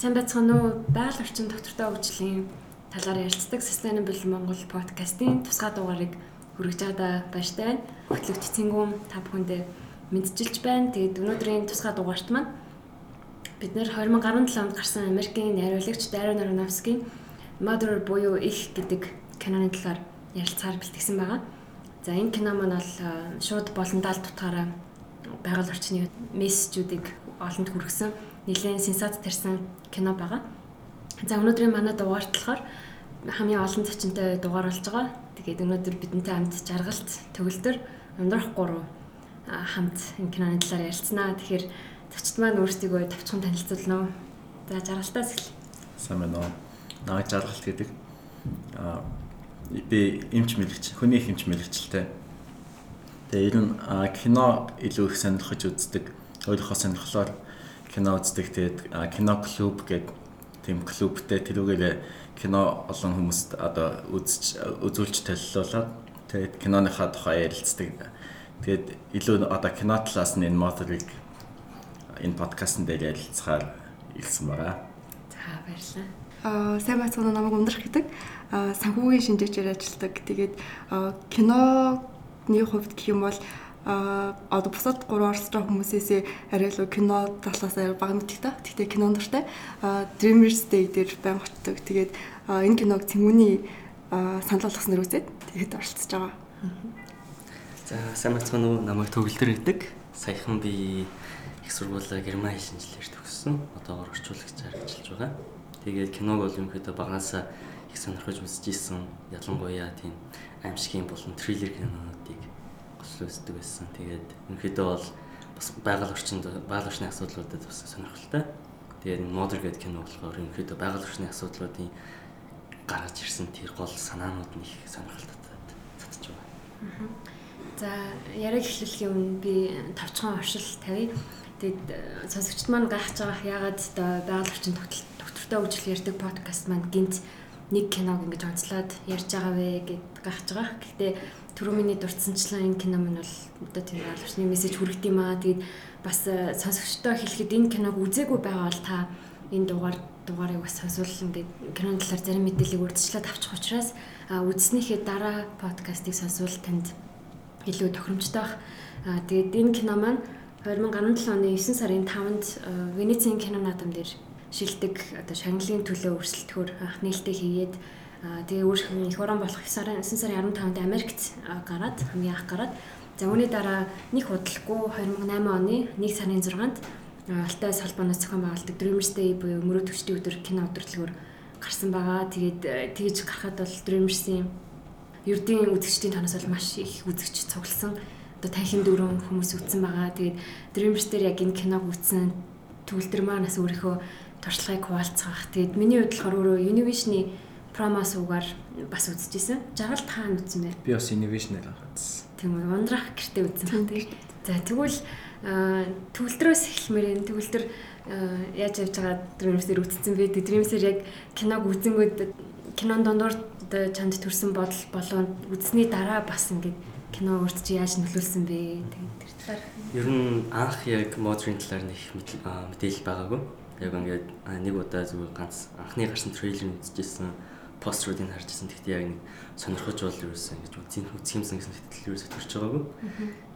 Сайн байцгаана уу? Байгаль орчин доктортой хөгжлийн талаар ярилцдаг Sustainable Монгол подкастын тусгай дугаарыг хүргэж байгаадаа баяртай байна. Хөтлөгч Цэнгүүм та бүхэндээ мэдчилж байна. Тэгээд өнөөдрийн тусгай дугаарт маань бид нэр 2017 онд гарсан Америкийн найруулагч Darren Aronofsky-ийн Mother буюу их гэдэг киноны талаар ярилцахаар бэлтгэсэн байгаа. За энэ кино маань бол шууд болондаа л тутгаараа байгаль орчны мессежүүдийг олонд хүргэсэн нэлээд сенсац тарьсан кино байгаа. За өнөөдрийн манай дугаарт болохоор хамгийн олон зочинтой дугаар болж байгаа. Тэгээд өнөөдөр бидэнтэй хамт жаргалт төгөлдөр ундрах гурав хамт энэ киноны талаар ярилцсанаа. Тэгэхээр зочд маань өөрсдийгөө тавчхан танилцуулна уу? За жаргалтаас эхэлье. Сайн байна уу? Наа жаргалт гэдэг аа би эмч мэрэгч, хүний эмч мэрэгчлээ. Тэгээ ер нь кино илүү их сонирхож үздэг. Өөрийнхөө сонирхлоор кино үздэг. Тэгээд кино клуб гэдэг тийм клубтэй тэрүүгээр кино олон хүмүүст одоо үзэж үзүүлж толилуулаад тэгээд киноныхаа тухай ярилцдаг. Тэгээд илүү одоо кино талаас нь энэ моторыг энэ подкастн дээр ярилцахаар ирсэн байгаа. За баярлалаа. Аа сайн байцгаана намайг ундрах гэдэг. Санхүүгийн шинжээчээр ажилладаг. Тэгээд киноны хувьд гэх юм бол а одоо бусад гурван оролцож байгаа хүмүүсээс арай илүү кино талаас бага мэддэг та. Гэхдээ кинон дуртай. а Dreamers Day дээр байн очдог. Тэгээд энэ киног цэнгүүний санал болгосноор үзээд тэгээд оролцож байгаа. За сайн бацхан уу намайг төгөлдөр гэдэг. Саяхан би их сургуулаа герман хэл шинжилээр төгссөн. Одоогоор орчуулагчаар ажиллаж байгаа. Тэгээд киног бол ерөнхийдөө багаасаа их сонирхож үзэж исэн. Ялангуяа тийм аимшигын болон триллер кинонуудыг гослоо үздэг байсан. Тэгээд ерөнхийдөө бол бас байгаль орчинд байгаль орчны асуудлуудад бас сонирхолтой. Тэгээд модер гэдэг кино болохоор ерөнхийдөө байгаль орчны асуудлуудын гаргаж ирсэн тэр гол санаанууд нь их сонирхолтой татж байгаа. За яриаг эхлэхийн өмнө би товчхон оршил тавья. Тэгэд э, сонсогчд маань гайхаж байгаа яагаад одоо байгаль орчин доктортой хөгжил ярьдаг подкаст маань гинт нэг киног ингэж онцлоод ярьж байгаа вэ гэд гайхаж байгаа. Гэхдээ түрүү миний дурдсанчлан энэ кино мань бол одоо тийм албачны мессеж хүргэж юм аа. Тэгээд бас э, сонсогчдоо хэлэхэд энэ киног үзээгүй байгаа бол та энэ дугаар дугаарыг бас сонсвол ингээд кинон талаар зарим мэдээллийг урьдчилаад авчих учраас үзснийхээ дараа подкастыг сонсвол танд илүү тохиромжтой бах. Тэгээд энэ кино маань 2017 оны 9 сарын 5-нд э, Венецийн кино наадам дээр шилдэг одоо шагналын төлөө өрсөлдөхөөр анх нээлттэй хийгээд тэгээ өөр их орон болох 9 сарын 9 сарын 15-нд Америкт гараад хамгийн анх гараад за үүний дараа нэг худалгүй 2008 оны 1 сарын 6-нд Алтай салбаанаас зохион байгуулдаг Dreamers Day буюу мөрөө төвчдийн өдөр кино өдөрлөгөөр гарсан байгаа. Тэгээд э, тэгж гарахад бол Dreamers-ийн ердийн үзэгчдийн тоноос бол маш их үзэгч цугласан. Одоо танхим дөрөв хүмүүс үзсэн байгаа. Тэгээд Dreamers дээр яг энэ киног үзсэн төгөлдөр маань бас өөрийнхөө туршлагыг хуваалцах. Тэгээд миний хувьд болохоор өөрөө Univision-ы промо суугаар бас үзчихсэн. Жаргал таана үзсэн байх. Би бас Innovation-аар хатсан. Тийм үү. Ундрах гэртээ үзсэн. За тэгвэл төгөлдрөөс эхлэмээр энэ төгөлдөр яаж явж байгаа Dreams-ээр үтцсэн бэ? Dreams-ээр яг киног үзэнгүүд кинон дондор чанд төрсэн бодол болон үзсний дараа бас ингээд кино өөрт чи яаж нөлөөлсөн бэ? Тэгээд тэр талаар ер нь анх яг модерн талаар нэг мэдээлэл байгаагүй. Яг ингээд нэг удаа зүгээр ганц анхны гарсан трейлер үзчихсэн поструудыг харж ирсэн. Тэгтээ яг нэг сонирхож бол ерөөсөн ингэж үзэн үзэх юмсан гэсэн хэтэл ерөөсө төрж байгаагүй.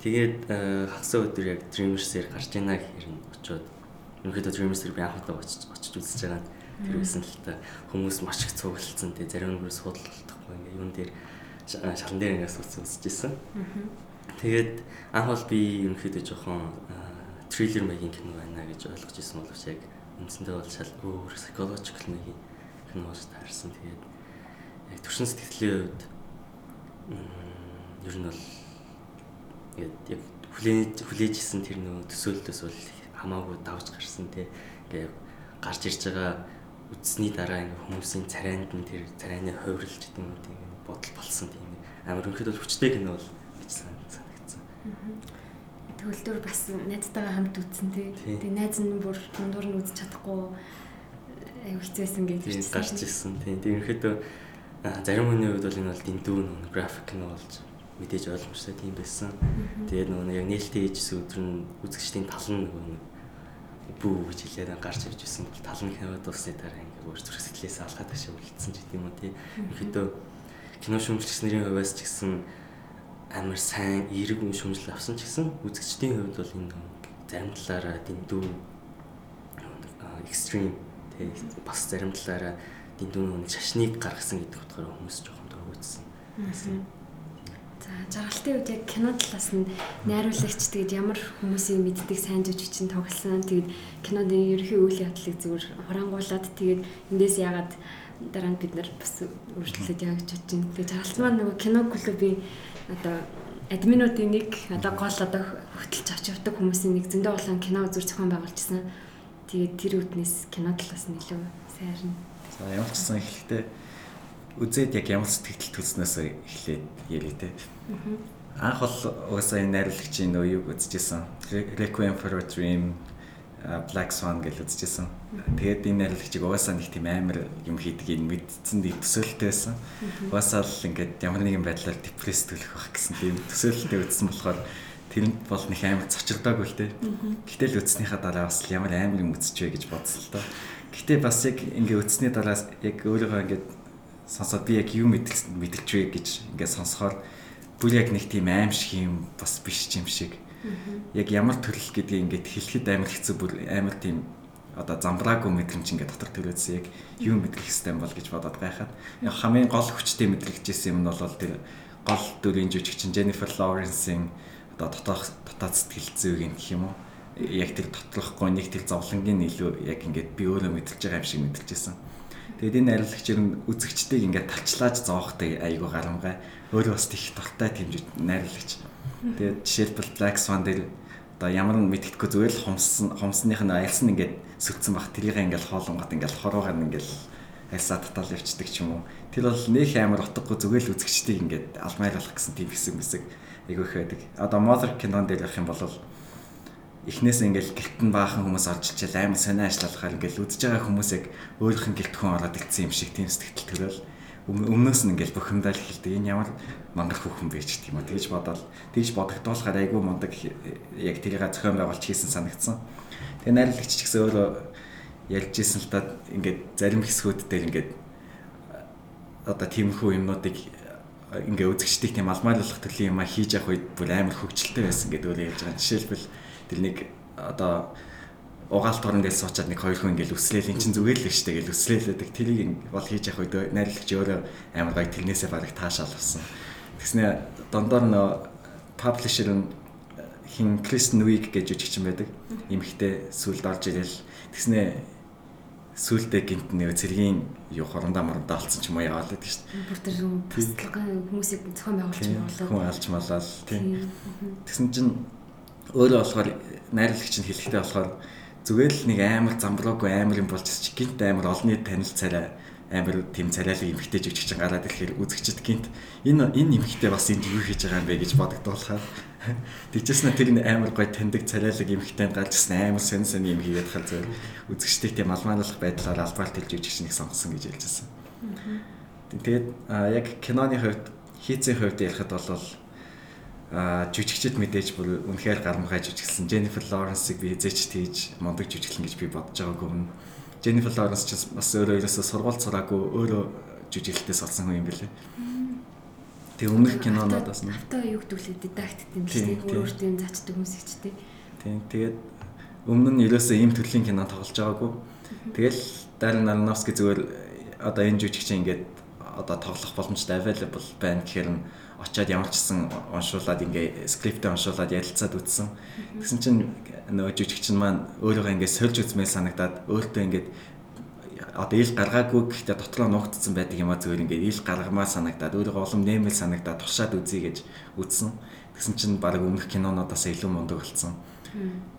Тэгээд э, хагас өдөр яг Dreamers-ээр гарч ийна гэхээр нь очиод ерөнхийдөө Dreamers-ээр би анх удаа очиж очиж үзэж байгаа нь тэр байсан л та хүмүүс маш их цуглалцсан. Тэгээ зарим нь бүр судалдахгүй ингээ юун дээр шалан дээр ингээ сууц үзчихсэн. Тэгээд анх бол би ерөнхийдөө жоохон триллер маягийн кино байна гэж ойлгож ирсэн боловч яг үндсэндээ бол шал өөр psychological маягийн кино болж таарсан. Тэгээд яг төрсэн сэтгэлийн хувьд ер нь бол яг хүлээж хүлээжсэн тэр нөө төсөөлтөөс бол хамаагүй давж гарсан тий. Ингээ гарч ирж байгаа үдсний дараа ингээ хүмүүсийн царайнд нь тэр царайны хувирлж гэдэг юм тийм бодол болсон тийм амар өнөхөд бол хүчтэй кино бол гэж санагдсан. Төгөлдөр бас найзтайгаа хамт үзсэн тий. Тэгээ найз нь бүр дундуур нь үзэж чадахгүй аюу хэцээсэн гэж гарч ирсэн тийм. Тэгээ ерөнхийдөө зарим хүний хувьд бол энэ бол дэндүү нөө график нь болж мэдээж ойлгомжтой тийм байсан. Тэгээд нөгөө яг нээлттэй хийжсэн өдөр нь үзэгчдийн тал нь нөгөө бүү гэж хэлээд гарч ирж исэн бол талны кино дуусны дараа ингээ өөр зүрх сэтгэлээс алгаад ашиг үлдсэн ч гэдэм үү тий. Ихэдөө кино шүүмжлэгч нарын хувьас ч гэсэн амар сайн эерэг үн шүүмжлэл авсан ч гэсэн үзэгчдийн хувьд бол энэ зарим талаараа дэндүү экстрим тий бас зарим талаараа дэндүү нэг шашныг гаргасан гэдэг утгаараа хүмүүс жоохон дөрвөөдсөн. За жаргалтын үед яг кино талаас нь найруулагч тэгээд ямар хүмүүсийн мэддэг сайн жүжигчин тоглосон. Тэгээд киноны ерөнхий үйл явдлыг зүгээр хурангуулад тэгээд эндээс яагаад дараа нь бид нар бас өөрчлөлт яагч бодож байна. Тэгээд жаргалт маань нөгөө кино клубын одоо админуудын нэг одоо гол одоо хөтөлж авч явдаг хүмүүсийн нэг зөндөө олон кино үзүр зохион байгуулжсэн. Тэгээд тэр үднээс кино талаас нь илүү сайрна. За ямар ч гэсэн эхлэхдээ үзээд яг ямар сэтгэл төлснөөс эхлээд ярив те. Анх бол угаасаа энэ найруулагчийн нөө юг үзчихсэн. Requiem for a Dream, Black Swan гэж үзчихсэн. Тэгээд энэ найруулагчийг угаасаа нэг тийм амар юм хийдгийг мэдсэн дэв төсөөлттэй байсан. Угаасаа л ингээд ямар нэгэн байдлаар депресс төлөх байх гэсэн тийм төсөөлттэй үзсэн болохоор тэрэнд бол нэг амар цочирдоогүй л те. Гэтэл үзснийхаа дараа бас ямар амар юм үзчихвэ гэж бодсон л доо. Гэтэ бас яг ингээ үтсний дараа яг өөрийгөө ингээд сонсоод би яг юу мэдэлж мэдэлж вэ гэж ингээд сонсохоор бүр яг нэг тийм аим шиг юм бас биш юм шиг. Яг ямар төрөл гэдгийг ингээд хэлэхэд амар хэцүү бүр амар тийм одоо замбраагүй мэдрэмж ингээд дотор төрөөдсөн яг юу мэдрэх хэвтэй бол гэж бодоод байхад. Яг хамгийн гол хүчтэй мэдрэгчсэн юм нь бол тэр гол дүрийн жүжигчин Jennifer Lawrence-ийн одоо дотоох дотоод сэтгэл зүйн гэх юм уу яг тэр доторхгүй нэг тэр зовлонгийн илүү яг ингээд би өөрөө мэдэрч байгаа юм шиг мэдэрчээсэн. Тэгээд энэ найруулагч ер нь үзэгчдийг ингээд талчлааж зоохтой айгүй гарамгай. Өөрөө бас их дуртай тийм найруулагч. Тэгээд жишээлбэл Black Swan дээр одоо ямар нэг мэдгэдэггүй зүгээр л хомсон хомсных нь айлсан ингээд сүрцэн бах тэрийг ингээд хоолонгот ингээд хороогаар нь ингээд альсаа татал явцдаг ч юм уу. Тэр бол нэг амар утгагүй зүгээр л үзэгчдийг ингээд алмайруулах гэсэн тийм хэсэг мэсэг айгүй их байдаг. Одоо Mother кинон дээр явах юм бол эхнээс ингээл гэлт нь баахан хүмүүс орж ичээл амар сонио ажиллахаар ингээл үдж байгаа хүмүүс яг өөрийнх нь гэлт хүн ороод ирсэн юм шиг тийм сэтгэл төрөл өмнөөс нь ингээл бухимдал эхэлдэг энэ ямар мангар хүүхэн бэ ч юм уу тэгж бодоод тэгж бодогдуулахаар айгүй мундаг яг тэрийг зохион байгуулж хийсэн санагдсан. Тэгээ найрлагч ч гэсэн өөрөө ярьж исэн л та ингээд зарим хэсгүүд дээр ингээд одоо тиймэрхүү юмнуудыг ингээ үзэгчдийг тийм алмайлуулах төрлийн юм хийж явах үед бүр амар хөвгчлөлтэй байсан гэдэг өөрөө ярьж байгаа. Жишээлбэл тэр нэг одоо угаалт орон гэж суучаад нэг хоёр хүн ингээл үслээл эн чин зүгээр л дээ гэл үслээлэдэг тэрийг бол хийж явах үед найрлагч өөрөө амар гай тэрнээсээ бараг таашаал авсан. Тэгснэ дондор нөө паблишер нь хин Кристен Уиг гэж үжигчин байдаг. Имхтэй сүлд орж ирэл тэгснэ сүултээ гинт нөө цэргийн юу хорондоо морондоо алдсан ч юм уу яваалаа гэж шүү дээ. Бүр тэр бас хүмүүсийг зохион байгуулж болоо. Хүн алж малаа л тийм. Тэгсэн чинь өөрөө болохоор найрлагч нь хэлэхдээ болохоор зүгээр л нэг амар замбраагүй амар юм болж ч гинт амар олонний танил царай амар тийм царайлаг эмхтэй жүжигчин гараад ирэхээр үзэгчд гинт энэ энэ эмхтэй бас энд юу хийж байгаа юм бэ гэж бодогдуулахаар тэгжсэн тэр амар гой таньдаг царайлаг эмхтэй гарч ирсэн амар сэн сэн юм хийгээд хал зөв үзэгчдийг тийм алмаалах байдлаар албаар тэлж жүжигчнийг сонгосон гэж хэлжсэн. Тэгээд яг киноны хувьд хийцийн хувьд ярихад бол а жүжигчд мэдээж бүр үнэхээр гарамгай жүжиглсэн. Jennifer Lawrence-ыг би эзэж тийж мундаг жүжиглэн гэж би бодож байгаагүй юм. Jennifer Lawrence ч бас өөрөө ерөөсөө сургууль сураагүй өөрөө жүжиглэлтээ сурсан хүн юм билээ. Тэгээ өмнөх кинонуудаас нь автаа юу гэдүүлээ дидакт шиг өөртөө юм зачдаг хүмүүс ихчтэй. Тийм тэгээд өмнө нь ерөөсөө ийм төрлийн кино тоглож байгаагүй. Тэгэл Darren Aronofsky зүгээр одоо энэ жүжигч ингээд одоо тоглох боломжтой available байна гэхээр нь очиад ямар ч гэсэн уншуулад ингээ скриптээ уншуулад ярилцаад үтсэн. Тэгсэн чинь нөгөө жүжигчин маань өөрийгөө ингээ сольж үзмээр санагдаад өөртөө ингээ одоо ил гаргаагүй гэхдээ дотроо нуугдсан байдаг юм а зүгээр ингээ ил гаргамаа санагдаад өөрийгөө улам нэмэл санагдаад туршаад үзье гэж үтсэн. Тэгсэн чинь баг өмнөх кинонуудаас илүү мундаг болсон.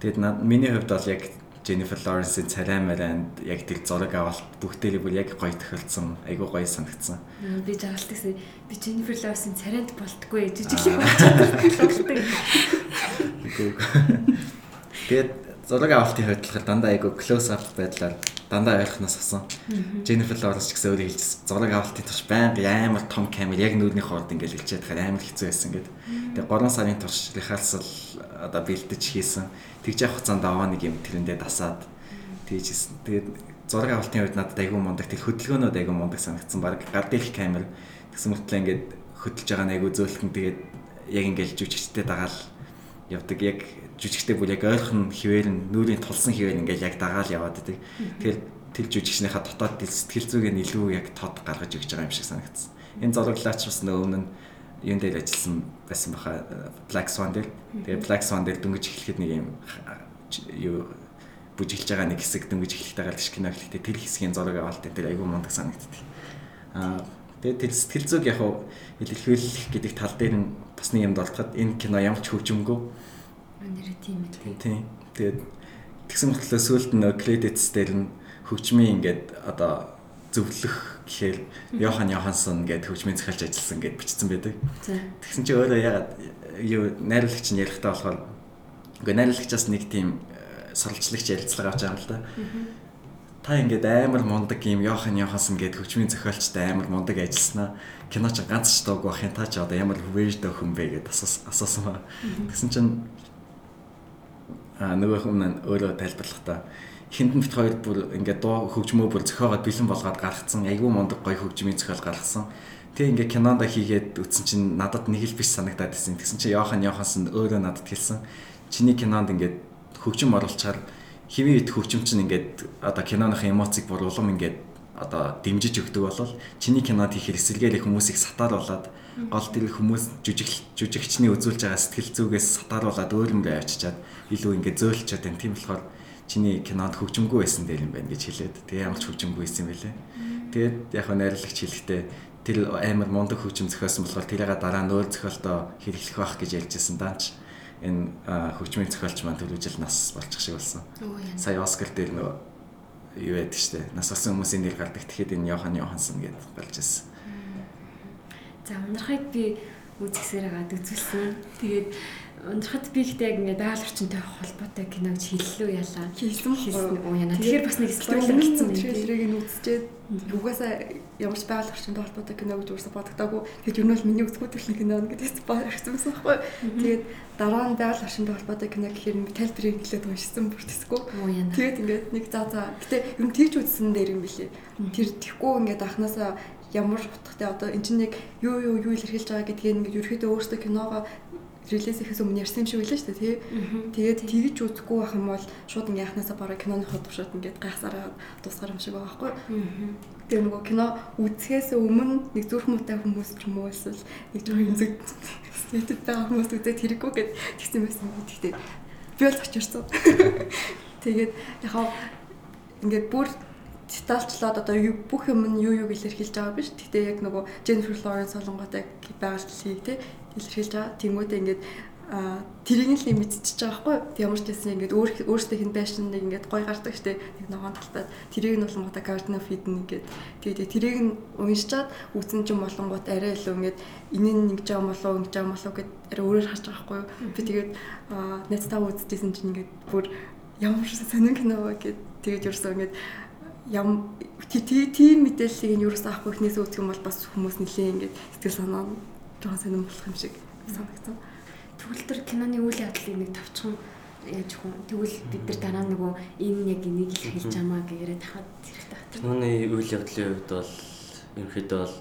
Тэгэд миний хувьд бол яг Jennifer Lawrence-ийн царай маранд яг тэр зураг авалт бүгдээрээ бүр яг гоё тохиолдсон. Айгуу гоё санагдсан. Би жагалт гэсэн би Jennifer Lawrence-ийн царайд болтгүй жижиглэг болчихсон. Тэгээд зураг авалтын хувьд дандаа айгуу close up байдлаар дандаа ойлгохноос асан. Jennifer Lawrence гэсэн өөрөө хэлчихсэн. Зураг авалтын турш байнга амар том камер яг нүүрний хоорд ингээл хэлчихэд хахад амар хэцүү байсан гэдэг. Тэгээ 3 сарын турш рехерсал одоо бэлдэж хийсэн. Тэгж явах хугацаанд аваа нэг юм тэрэндээ дасаад тэгжсэн. Тэгээд зураг авалтын үед надад айгүй мундаг тэр хөдөлгөөнүүд айгүй мундаг санагдсан. Бараг гар дээрх камер гэсэн мэтлээ ингээд хөдөлж байгаа нь айгүй зөөлхөн тэгээд яг ингээл жүжигчтэй дагаал явдаг яг жүжигчтэй бүр яг ойлгох нь хിവэр нь нүрийн тулсан хിവэр ингээл яг дагаал яваад идэг. Тэгэхээр тэр жүжигчнийхаа дотоод сэтгэл зүгээ нь илүү яг тод гаргаж өгч байгаа юм шиг санагдсан. Энэ зураглаач бас нөгөө өмнө нь юун дээр ажилласан байсан баха Black Swan дээр. Тэгээ Black Swan дээр дөнгөж эхлэхэд нэг юм юу бүжиглж байгаа нэг хэсэг дөнгөж эхлэхдээ гарч кино эхлэхдээ тэр хэсгийн зураг авалт тэр айгүй мундаг санагддаг. Аа тэгээ тэр сэтгэл зүг яг илэрхийлэх гэдэг тал дээр нь бас нэг юм болтоход энэ кино ямар ч хөгжимгүй нэр тийм үү. Тийм. Тэгээд тэгсэн мэтлээ сүулт нь credits дээр нь хөгжмийн ингээд одоо зөвлөх гэхээр Йохан Йохансон гэдэг хөгжмийн захиалж ажилласан гэд бичсэн байдаг. Тэгсэн чинь өөрөө ягаад юу найруулагч нь ярихдаа болохоор үгүй найруулагчаас нэг тийм сурвалжлагч ярилцлага авч байгаа юм л да. Та ингээд амар мундаг юм Йохан Йохансон гэдэг хөгжмийн зохиолчтой амар мундаг ажилласнаа кино ч ганц ч дууг бахын та ч одоо ямар вэждэ хүн бэ гэдээ асуусан. Тэгсэн чинь а нөгөө нь өөрөө тайлбарлахдаа хинтэн бит хоёр бүр ингээд дуу хөгжмөө бүр зохиогоод бэлэн болгоод гаргацсан айгүй мундаг гоё хөгжмийн зохиол гаргасан. Тэг ингээд кинонд хийгээд үтсэн чинь надад нэг л биш санагдаад байсан. Тэгсэн чинь Йохан Йохансон өөрөө надад хэлсэн. Чиний кинонд ингээд хөгжим оруулчаар хэвийн ит хөгжим чинь ингээд одоо киноныхын эмоцийг бүр улам ингээд одоо дэмжиж өгдөг болол чиний кинод хийхээр эсэргээрээ хүмүүсийг сатааруулад гол тэр хүмүүс жүжиг жүжигчний үзүүлж байгаа сэтгэл зүгээс сатааруулад өөрөмрөө авчичаад илүү ингээд зөөлчөөд байна. Тийм болохоор чиний кинонд хөгжимгүй байсан дээр юм байна гэж хэлээд тэгээ ямар ч хөгжимгүй байсан юм бэлээ. Тэгээд яг нь найрлагч хэлэхдээ тэр амар мундаг хөгжим зохиосон болохоор тэрийг дараа нь өөр зохиолдоо хэрэглэх байх гэж ярьжсэн даанч энэ хөгжмийн зохиолч маань төлөвжил нас болчих шиг болсон. Сая Оскар дээр нөгөө юу байдаг штэ. Нас болсон хүмүүсийн нэр гардаг. Тэгэхэд энэ Йохан Йохансон гэдээ болж ирсэн. За ундрахыг би үзэсээр хагаад үзүүлсэн. Тэгээд ундрахад би ихтэй яг ингээд даал орчинтой холбоотой кино гэж хэллээ ялаа. Хийсэн хэлсэн уу яна. Тэгэхээр бас нэг спойлер болсон юм. Трейлерыг нь үзчихээд угаасаа ямар ч байгаль орчинтой холбоотой кино гэж үгүйсэ бодогдоогүй. Тэгээд юу нь бол миний үзэхгүй төрлийн кино гэдэг спойлер хийсэн байхгүй. Тэгээд дараа нь байгаль орчинтой холбоотой кино гэхээр тайлбарыг хэлээд уншсан бүртэсгүй. Тэгээд ингээд нэг заа заа. Гэтэ юм тэгж үзсэн дээр юм билий. Тэр тэггүй ингээд анханасаа ямар утгатай одоо эн чинь нэг юу юу юу илэрхийлж байгаа гэдгийг ингээд ерөөхдөө өөрсдөө киногоо релиз ихээс өмнө ярьсан юм шиг байлаа шүү дээ тий. Тэгээд тэгж үзэхгүй байх юм бол шууд ингээ яхнасаа бараг киноныхоо туршаад ингээд гайхсараа дуусгар юм шиг байгаа байхгүй. Тэгээ нөгөө кино үзэхээс өмнө нэг зүрх муутай хүмүүс ч юм уу эсвэл нэг жоо юмзэг нэтэд байгаа хүмүүс үзээд хэрэггүй гэд тэгсэн байсан юм. Тэгтээ би бол очирсан. Тэгээд яхаа ингээд бүр детальчлаад одоо бүх юм нь юу юу илэрхийлж байгаа биш. Гэхдээ яг нөгөө Jennifer Lawrence солонготой байгальдлыг тий илэрхийлж байгаа. Тэнгүүтээ ингээд а тэрийг л мэдчихэж байгаа байхгүй. Ямар ч гэсэн ингээд өөр өөртөө хин байшин нэг ингээд гой гардаг штэ. Нэг ногоон талтад тэрийг нь болонгота Garden of Eden ингээд. Тэгээд тэрийг нь уншичаад үтсэн чинь болонгот арай илүү ингээд энэ нь ингэж байгаа болов ингэж байгаа болов гэд арай өөрөөр харж байгаа байхгүй би тэгээд найзтайгаа үзчихсэн чинь ингээд бүр ямар сонин кино вэ гэд тэгээд ерөөсөө ингээд ям тийм мэдээллийг нь юурээс авахгүй ихнээс үүсэх юм бол бас хүмүүс нэлээ ингээд сэтгэл санаа нь жоохон сонирн болох юм шиг санагдсан. Тэгвэл тэр киноны үйл явдлыг нэг тавчхан яаж хүн тэгвэл бид нар дараа нөгөө энэ яг энийг л хэлж чамаа гээрээ тахад хэрэгтэй байна. Киноны үйл явдлын хувьд бол ерөнхийдөө бол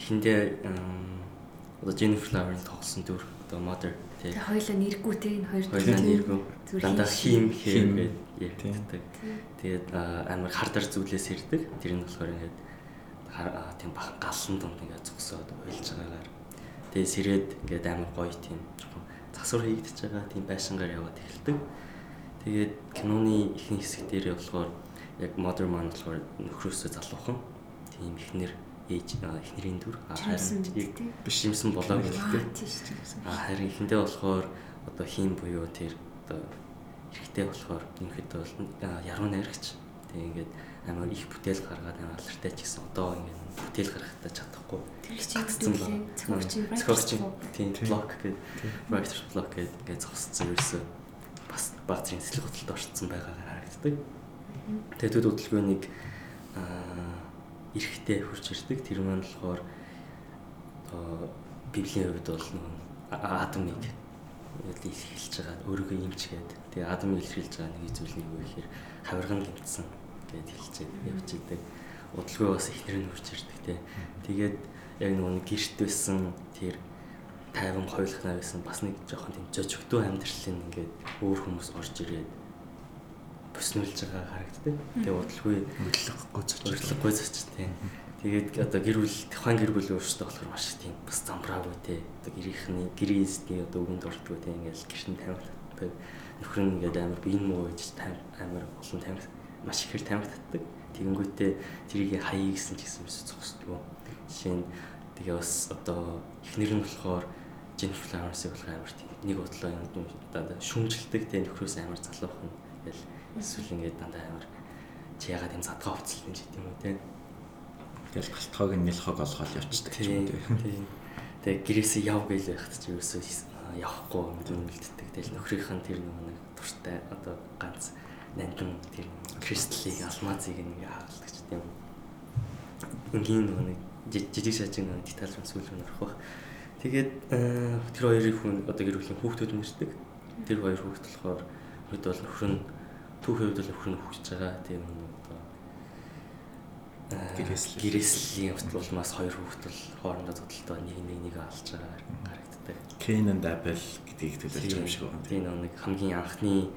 эхэндээ одоо Jennifer Lawrence тоглосон дүр одоо Mother тий. Хоёулаа нэргүй тий энэ хоёр хоёулаа нэргүй. Дандаа хим хэм гэдэг. Тэгээд амар хардар зүйлээс ирдэг. Тэр нь болохоор ингээд тийм бахан галсан дунд ингээд зогсоод уйлж байгаагаар тэгээд сэрээд ингээд амар гоё тийм жоохон засвар хийгдэж байгаа тийм байшингаар яваад эхэлдэг. Тэгээд киноны ихэнх хэсэг дээр болохоор яг модер маань болохоор нөхрөөсөө залуухан тийм ихнэр ээж эхнэрийн дүр харин биш юмсан болоо гэлтэй. Харин ихэндээ болохоор одоо хийм буюу тэр одоо эрэгтэй болохоор ерөнхийдөө бол яруу найрагч. Тэгээ ингээд амар их бүтээл гаргаад амар алдартай ч гэсэн одоо ингээд бүтээл гаргахтаа чадахгүй. Гацсан ба. Зохиогч тийм блок гэдэг writer block гэдэг ингээд зогссон ерөөсөө бас зэрэг сэтгэл хөдлөлд орцсон байгаагаар харагддаг. Тэгээд төд удалгүйнийг аа эрэхтэй хурж ирдэг. Тэр маань болохоор одоо библийн хувьд бол нөгөө Адамыг илэрхийлж байгаа өөрийгөө имчгээд тэгээ Адамыг илэрхийлж байгаа нэг зүйл нэг юу гэхээр хавирган гинцсэн гэд хэлж явж идэг. Удалгүй бас ихнэр нь хурж ирдэг те. Тэгээд яг нөгөө гэрт байсан тэр тайван хойлохнаа байсан бас нэг жоохон тийм жожигдөө амьдралын ингээд өөр хүмүүс орж ирээд бүснүүлж байгаа харагддаг. Тэгээ удалгүй өглөхгүй зоч. өглөхгүй зоч тийм. Тэгээд одоо гэр бүл тухайн гэр бүлийн өөрсдөө болохоор маш тийм бас замбраагүй те. Одоо гэрийнхний гэрийн эсний одоо өгөнд ордгоо те ингээл гэршин татдаг. Нөхөр нь ингээд амар биен муу гэж амар олон тамхи маш ихээр тамхи татдаг. Тэгэнгүүтээ тэрийг хаяа гэсэн ч гэсэн биш зогсдгоо. Жишээ нь тэгээ бас одоо эхнэр нь болохоор Jennifer Lawrence-ийг болох амар тийм нэг бодлоо юм даа шүмжилдэг те нөхрөөс амар залуух нь тэгэл эсвэл ингээд дандаа амар чи ягаад юм задгаа уцалтай ч гэдэм үү те Тэгэл галтхойг нь нэлхог олгоод явчихдаг ч юм. Тийм. Тэгээ гэрээсээ яв гээл байхад ч ерөөсөө явахгүй үлддэг. Тэгэл нөхрийнх нь тэр нэг туртай одоо ганц нандин тэр кристаллыг алмазыг нэг хаалгач тийм. Өнгийн нэг жижиг шажин деталь руу сүүл рүү орох бах. Тэгээд тэр хоёрын хүн одоо гэр бүлийн хүүхдүүд нэрдэг. Тэр хоёр хүүхд болохоор хэд бол нөхөр нь түүхийн хувьд бол нөхөр нь хүүхж байгаа. Тийм гэрээсэл гэрээслийн утгуулмаас хоёр хүүхэд бол хоорондоо зодтолтой нэг нэг нэг алж байгаа харагддаг. And Abel гэдгийг төлөвлөж байгаа юм шиг байна. Тийм нэг хамгийн анхны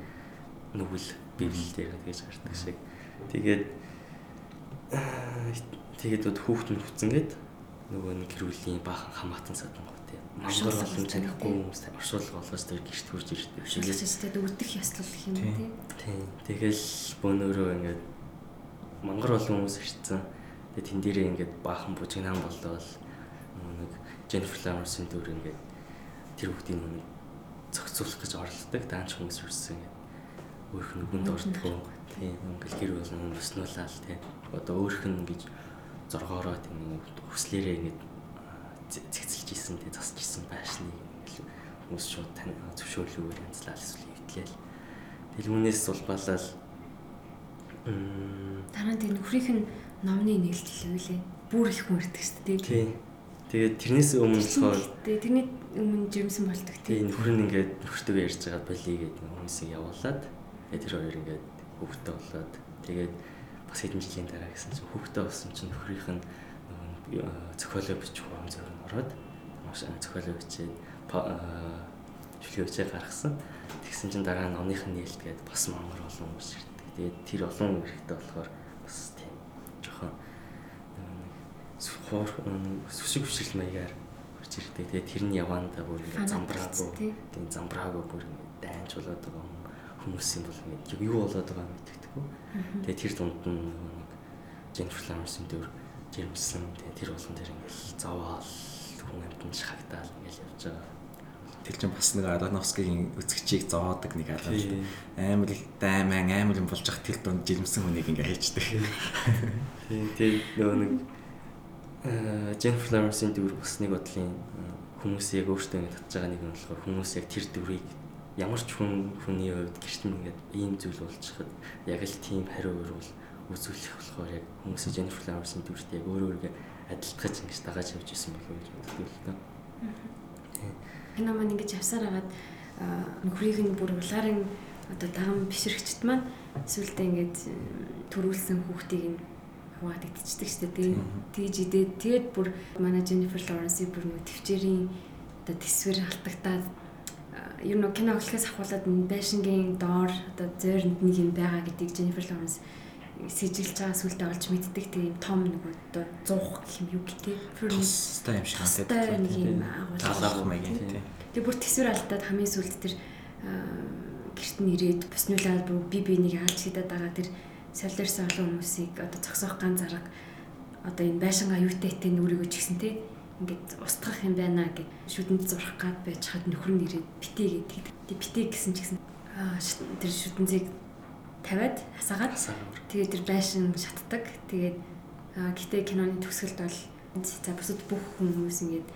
нүгэл библ дээр тэгэж гардаг шиг. Тэгээд тэгээд хүүхэд нь хүцэнгээд нөгөө нэг гэр бүлийн баахан хамаатан садан гоо тийм. Мангар болон танихгүй хүмүүс оршуулга болгож тэр гэрт хурж ирдэг. Шилжсэд өгдөх яслал гэх юм тийм. Тийм. Тэгэл бөөнөрөө ингээд мангар олон хүмүүс ирсэн. Тэгээ тэн дээрээ ингээд баахан бужигнаан болдоо нэг Jennifer Lawrence-ийн дүр ингээд тэр хүүхдийн нэг зохицуулах гэж оролддог даанч хүмүүс ирсэн ингээд өөрх нь нүгэнд ордгоо тийм ингээл гэр болон бүснүүлаал тийм одоо өөрх нь гэж зоргоороо тийм хүслээрээ ингээд цэгцэлж исэн тийм засч исэн байшныг хүмүүс шууд тань зөвшөөрлөөр янзлал эсвэл хөвтлээл Дэлгүүнээс улбалал Дараа нь тэр нөхрийнх нь номны нээлттэй лээ. Бүр их хүн ирдэг шүү дээ. Тийм. Тэгээд тэрнээс өмнө болохоор тэрний өмнө жимсэн бол ตก тийм нөхөр нь ингээд нөхөртөө ярьж байгаа болий гэдэг хүмүүсийг явуулаад тэгээд тэр хоёр ингээд хүүхдтэй болоод тэгээд бас хэдэн жилийн дараа гэсэн чинь хүүхдтэй болсон чинь нөхрийнх нь зохиолоо бичих юм зөв ороод маш зохиолоо бичээд чөлөө бичээ гаргасан. Тэгсэн чинь дараа нь оных нь нээлтгээд бас мангар олон хүмүүс ирдэг. Тэгээд тэр олон хэрэгтэй болохоор бас тийм жоохон хоор сүсэг хүчил маягаар хурж ирдэг. Тэгээд тэр нь явандаа бүр ингэ замбраагүй. Тийм замбраагүй бүр дайнч болоод байгаа хүмүүс юм бол ингэ юу болоод байгаа мэддэггүй. Тэгээд тэр дунд нь нэг Jennifer Lawrence-ийн дөр жирэмсэн. Тэгээд тэр болгон тэр ингэ зовоол хүн амтнд шахагдаал ингэ явж байгаа тэр чинь бас нэг Ароновскигийн үзэгчийг зовоодаг нэг алга амар дайман амар юм болж ах тэр дунд жирэмсэн хүнийг ингээ хайчдаг. Тийм тийм нөгөө нэг Jennifer Lawrence-ийн дүр бас нэг бодлын хүмүүс яг өөртөө ингэ татж байгаа нэг нь болохоор хүмүүс яг тэр дүрийг ямар ч хүн хүний хувьд гэрт ингээд ийм зүйл болж хад яг л тийм хариу өрөөл үзүүлэх болохоор яг хүмүүс Jennifer Lawrence-ийн дүрт яг өөр өөргөө адилтгаж ингэж дагааж явж исэн болов гэж боддог л доо. Кино маань ингэж явсаар хагаад нөхрийг нь бүр улаарын одоо дагам бишрэгчд маань сүултээ ингэж төрүүлсэн хүүхдийг нь хуваад идчихдэг шүү дээ. Тэгж идээд тэгээд бүр манай Jennifer Lawrence-ийг бүр нэг төвчээрийн одоо төсвөр халтагтаад ер нь кино өглөхөөс ахуулаад байшингийн доор одоо зойронд нэг юм байгаа гэдгийг Jennifer Lawrence сэжилж байгаа сүлдээ олж мэддэг. Тийм том нэг одоо 100 гэх юм юу гэдэг. Тустай юм шиг надад нэг юм агуулгах маягийн тийм. Тэг бүр төсвөр алдаад хамгийн сүлд тэр гэрт нь ирээд бүснүүлээд бүр би бинийг хаалж хийдэд байгаа тэр солиорсон олон хүмүүсийг одоо цогсоох ган зарга одоо энэ байшингаа юутэйтэй нүрийгөө ч гэсэн те ингээд устгах юм байна гэд шүдэнд зурх гад байж хад нөхөр нь ирээд битээ гэдэг. Тэг битээ гэсэн ч гэсэн тэр шүдэнцийг тавиад хасаагаад тэгээд тэр байшин шатдаг. Тэгээд гэтээ киноны төгсгөлд бол за бусад бүх хүмүүс ингээд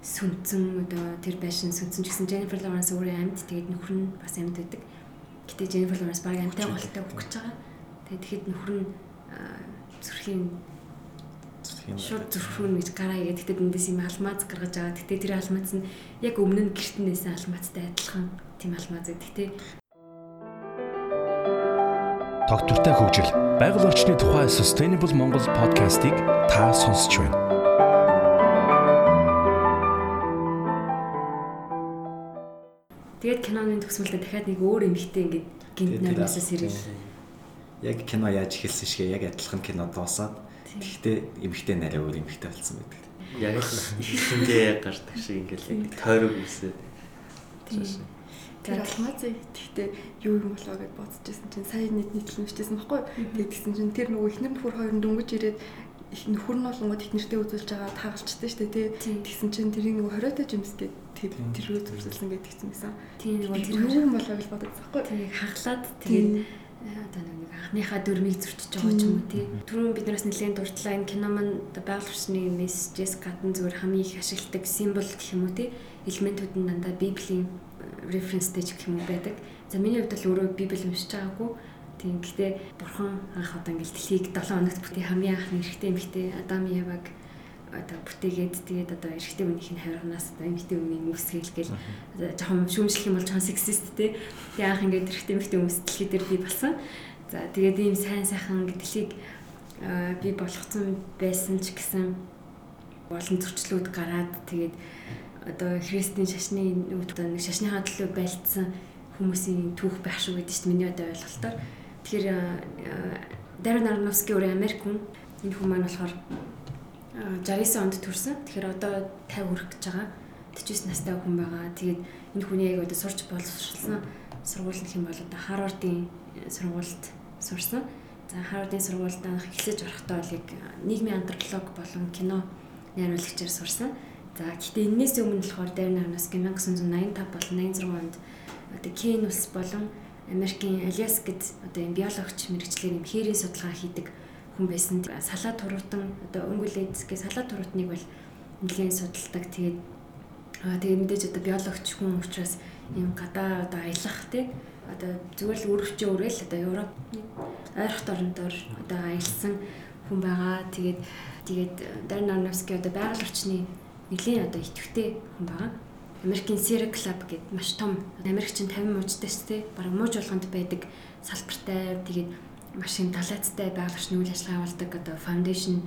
сүнцэн одоо тэр байшин сүнцэн гэсэн Jennifer Lawrence өөрөө амьд тэгээд нөхөр нь бас амьд байдаг. Гэтэ Jennifer Lawrence баг амьтай болтой өгөх гэж байгаа. Тэгээд тэгэхэд нөхөр нь зүрхийн шууд зүрхрүүн гэж гараа игээд тэгтээ эндээс юм алмаз гаргаж байгаа. Тэгтээ тэр алмаз нь яг өмнө нь гэрт нээсэн алмазтай адилхан тийм алмаз гэдэг тий. Тогтвортой хөгжил, байгаль орчны тухай Sustainable Монгол подкастыг та сонсч байна. Тэгээд киноны төгсмөлдөө дахиад нэг өөр эмэгтэй ингээд гинт намаасаас ирэх. Яг кино яаж эхэлсэн шигээ яг адилхан кино дуусаад Гэхдээ эмхтэй нарай өөр эмхтэй болсон байдаг. Яг л ихэнхдээ гардаг шиг ингээл яг тойрог үсээд. Тэр алмазыг тэгтээ юу юм болоо гэж бодож байсан чинь сая нийт нийтлэн өчтэйсэн баггүй. Тэгээд тэгсэн чинь тэр нөгөө ихнэр нөхөр хоёр дөнгөж ирээд их нөхөр нь болонгод их нэртэй үзүүлж байгаа таагалчтай шүү дээ тий. Тэгсэн чинь тэрийг нөгөө хориотой жимс гээд тэр тэрөө зүрсэлсэн гэдэг тэгсэн гэсэн. Тий нөгөө тэр юу юм болоо гэж бодож байгаа байхгүй. Тий хаглаад тэгээд одоо нэг анхныхаа дөрмийг зөрчиж байгаа ч юм уу тий. Түрүүн биднээс нэлээд дурдлаа энэ кино маань байгаль орчны мессежээс гадна зүгээр хамгийн их ашигладаг символ гэх юм уу тий. Элементүүд нь дандаа библийн референстэй ч гэх юм уу байдаг. За миний хувьд л өөрөө библ уншиж байгаагүй. Тийм гэхдээ бурхан анх одоо ингээл дэлхийг 7 хоногт бүтээ хамгийн анхны эрэгтэй эмэгтэй Адам Яваг одоо бүтээгээд тэгээд одоо эрэгтэй хүнийх нь хайрганаас одоо эмэгтэй хүний үсгээл гээл жоохон шүүмжлэх юм бол жоохон сексист те. Тэгээд анх ингээд эрэгтэй эмэгтэй хүмүүс дэлхий дээр би болсон. За тэгээд ийм сайн сайхан дэлхийг би болгоцсон байсан ч гэсэн олон зөрчлүүд гараад тэгээд одоо христийн шашны одоо нэг шашныхаа төлөө байлцсан хүмүүсийн түүх байх шүү гэдэг чинь миний одоо ойлголтоор тэгэхээр Дарren Aronofsky өөр Америк хүн энэ хүн маань болохоор 69 онд төрсэн. Тэгэхээр одоо 50 хүрэх гэж байгаа. 49 настай хүн байгаа. Тэгээд энэ хүний яг одоо сурч боловсруулсан сургууль нөх юм бол одоо Харвардын сургуульд сурсан. За Харвардын сургуульд анх эхлэж орохдоо бол яг нийгмийн антрополог болон кино найруулагчаар сурсан. За гэхдээ энэс өмнө болохоор Darren Aronofsky 1985 болон 86 онд одоо Кен улс болон Америкийн Алиас гэд одоо юм биологч мэрэгчлэр юм хээрийн судалгаа хийдэг хүн байсан. Салаад туруутан одоо өнгөлэдсгээ салаад туруутныг бол нэлээд судалдаг. Тэгээд аа тэгээд мэдээж одоо биологч хүн учраас юм гадаа одоо аялах тий одоо зүгээр л өрөвчөө өрөөл одоо Европ ойрхот орнодор одоо аялсан хүн байгаа. Тэгээд тэгээд Дарин Арновский одоо байгаль орчны нэлийн одоо идэвхтэй хүн байгаа. Америкийн Sierra Club гэдэг маш том Америкчин 50 мужтай ч тий бараг мууж болгонд байдаг салбартай тэгээд маш юм талаацтай байгууллагын үйл ажиллагаа явуулдаг одоо foundation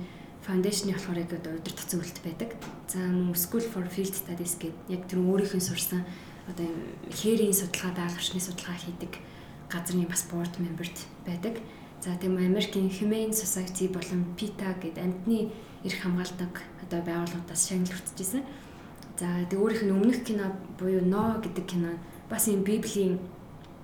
foundation-ы болохоор яг одоо тутсан үйлдэл байдаг. За мөн School for Field Studies гэдэг яг тэр өөрийнх нь сурсан одоо хээрийн судалгаа байгууллагын судалгаа хийдэг газрын бас board member-т байдаг. За тийм Америкийн Humane Society болон PETA гэдэг амьтны эрх хамгаалдаг одоо байгууллагуудаас шагналгдчихсэн. За тэг өөрийнх нь өмнөх кино буюу No гэдэг кино бас юм библийн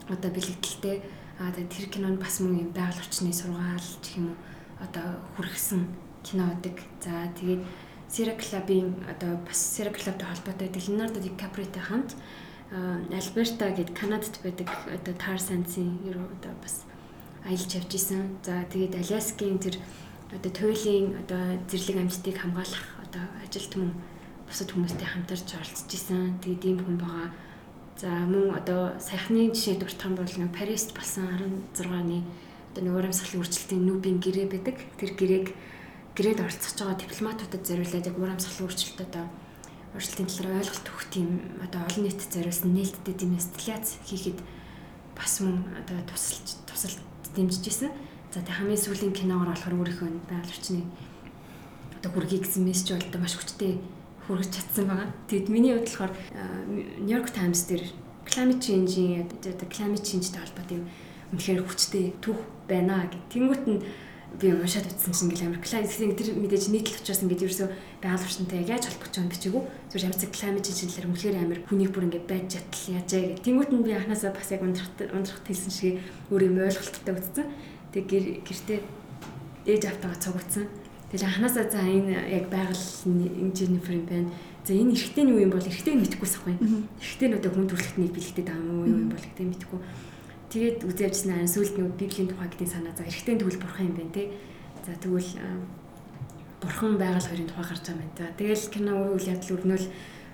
одоо бэлэгдэлтэй Аа тэр кинонд бас мөн байгаль орчны сургаал гэх юм уу одоо хүргэсэн кино байдаг. За тэгээд Sierra Club-ийн одоо бас Sierra Club-тай холбоотой Leonardo DiCaprio-тай хамт Альберта гээд Канадад байдаг одоо Tarzan-ийн ерөө одоо бас аялж явж исэн. За тэгээд Аляскийн тэр одоо туйлын одоо зэрлэг амьтдыг хамгаалах одоо ажилт мөн бусад хүмүүстэй хамтарч оролцож исэн. Тэгээд ийм хүн байгаа За мөн одоо саяхны жишээ дуртах юм бол нэг Парист болсон 16-ны одоо нэг урамсгалын өөрчлөлтийн нүүбийн гэрээ байдаг. Тэр гэрээг гэрээд оролцож байгаа дипломатуудад зориулаад яг урамсгалын өөрчлөлт одоо өөрчлөлтийн талаар ойлголт өгөх тийм одоо олон нийтэд зориулсан нээлттэй тийм инсталляц хийхэд бас мөн одоо тусалж тусалж дэмжиж исэн. За тэг хамгийн сүүлийн киногоор болохоор өөрийнхөө байгаль орчны одоо хүргэе гэсэн мессеж болдог маш хүчтэй хүргэж чадсан байгаа. Тэгэд миний хувьд болохоор New York Times дээр climate change-ийн одоо climate change-тэй холбоотой юм үнэхээр хүчтэй түүх байна гэх. Тэнгүүт нь би уншаад утсан чинь ингээл амар climate тэр мэдээж нийтлэл учраас ингээд ерөөсөө байгаль орчинтай яаж холбогч байгаа бичээгүй. Зүгээр ямар ч climate change-лэр үнэхээр амар хүнийг бүр ингээд байж чадл яажээ гэх. Тэнгүүт нь би анханасаа бас яг ундрахт ундрахт хэлсэн шиг өөр юм ойлголттой үзсэн. Тэг гэртээ ээж автагаа цугцсан Тэгэл анханасаа за энэ яг байгаль инженер юм байна. За энэ эргэтэй нь юу юм бол эргэтэй нь мэдэхгүй сахгүй. Эргэтэй нь одоо хүн төрөлхтнийг бэлэгтэй даа мó юу юм бол гэдэг мэдэхгүй. Тэгээд үзээвчсэн ан сүлд нэг библийн тухай гэдэг санаа за эргэтэй тэгвэл бурхан юм байна те. За тэгвэл бурхан байгаль хоёрын тухай гарч байгаа юм байна. Тэгэл кино үйл явдал өрнөл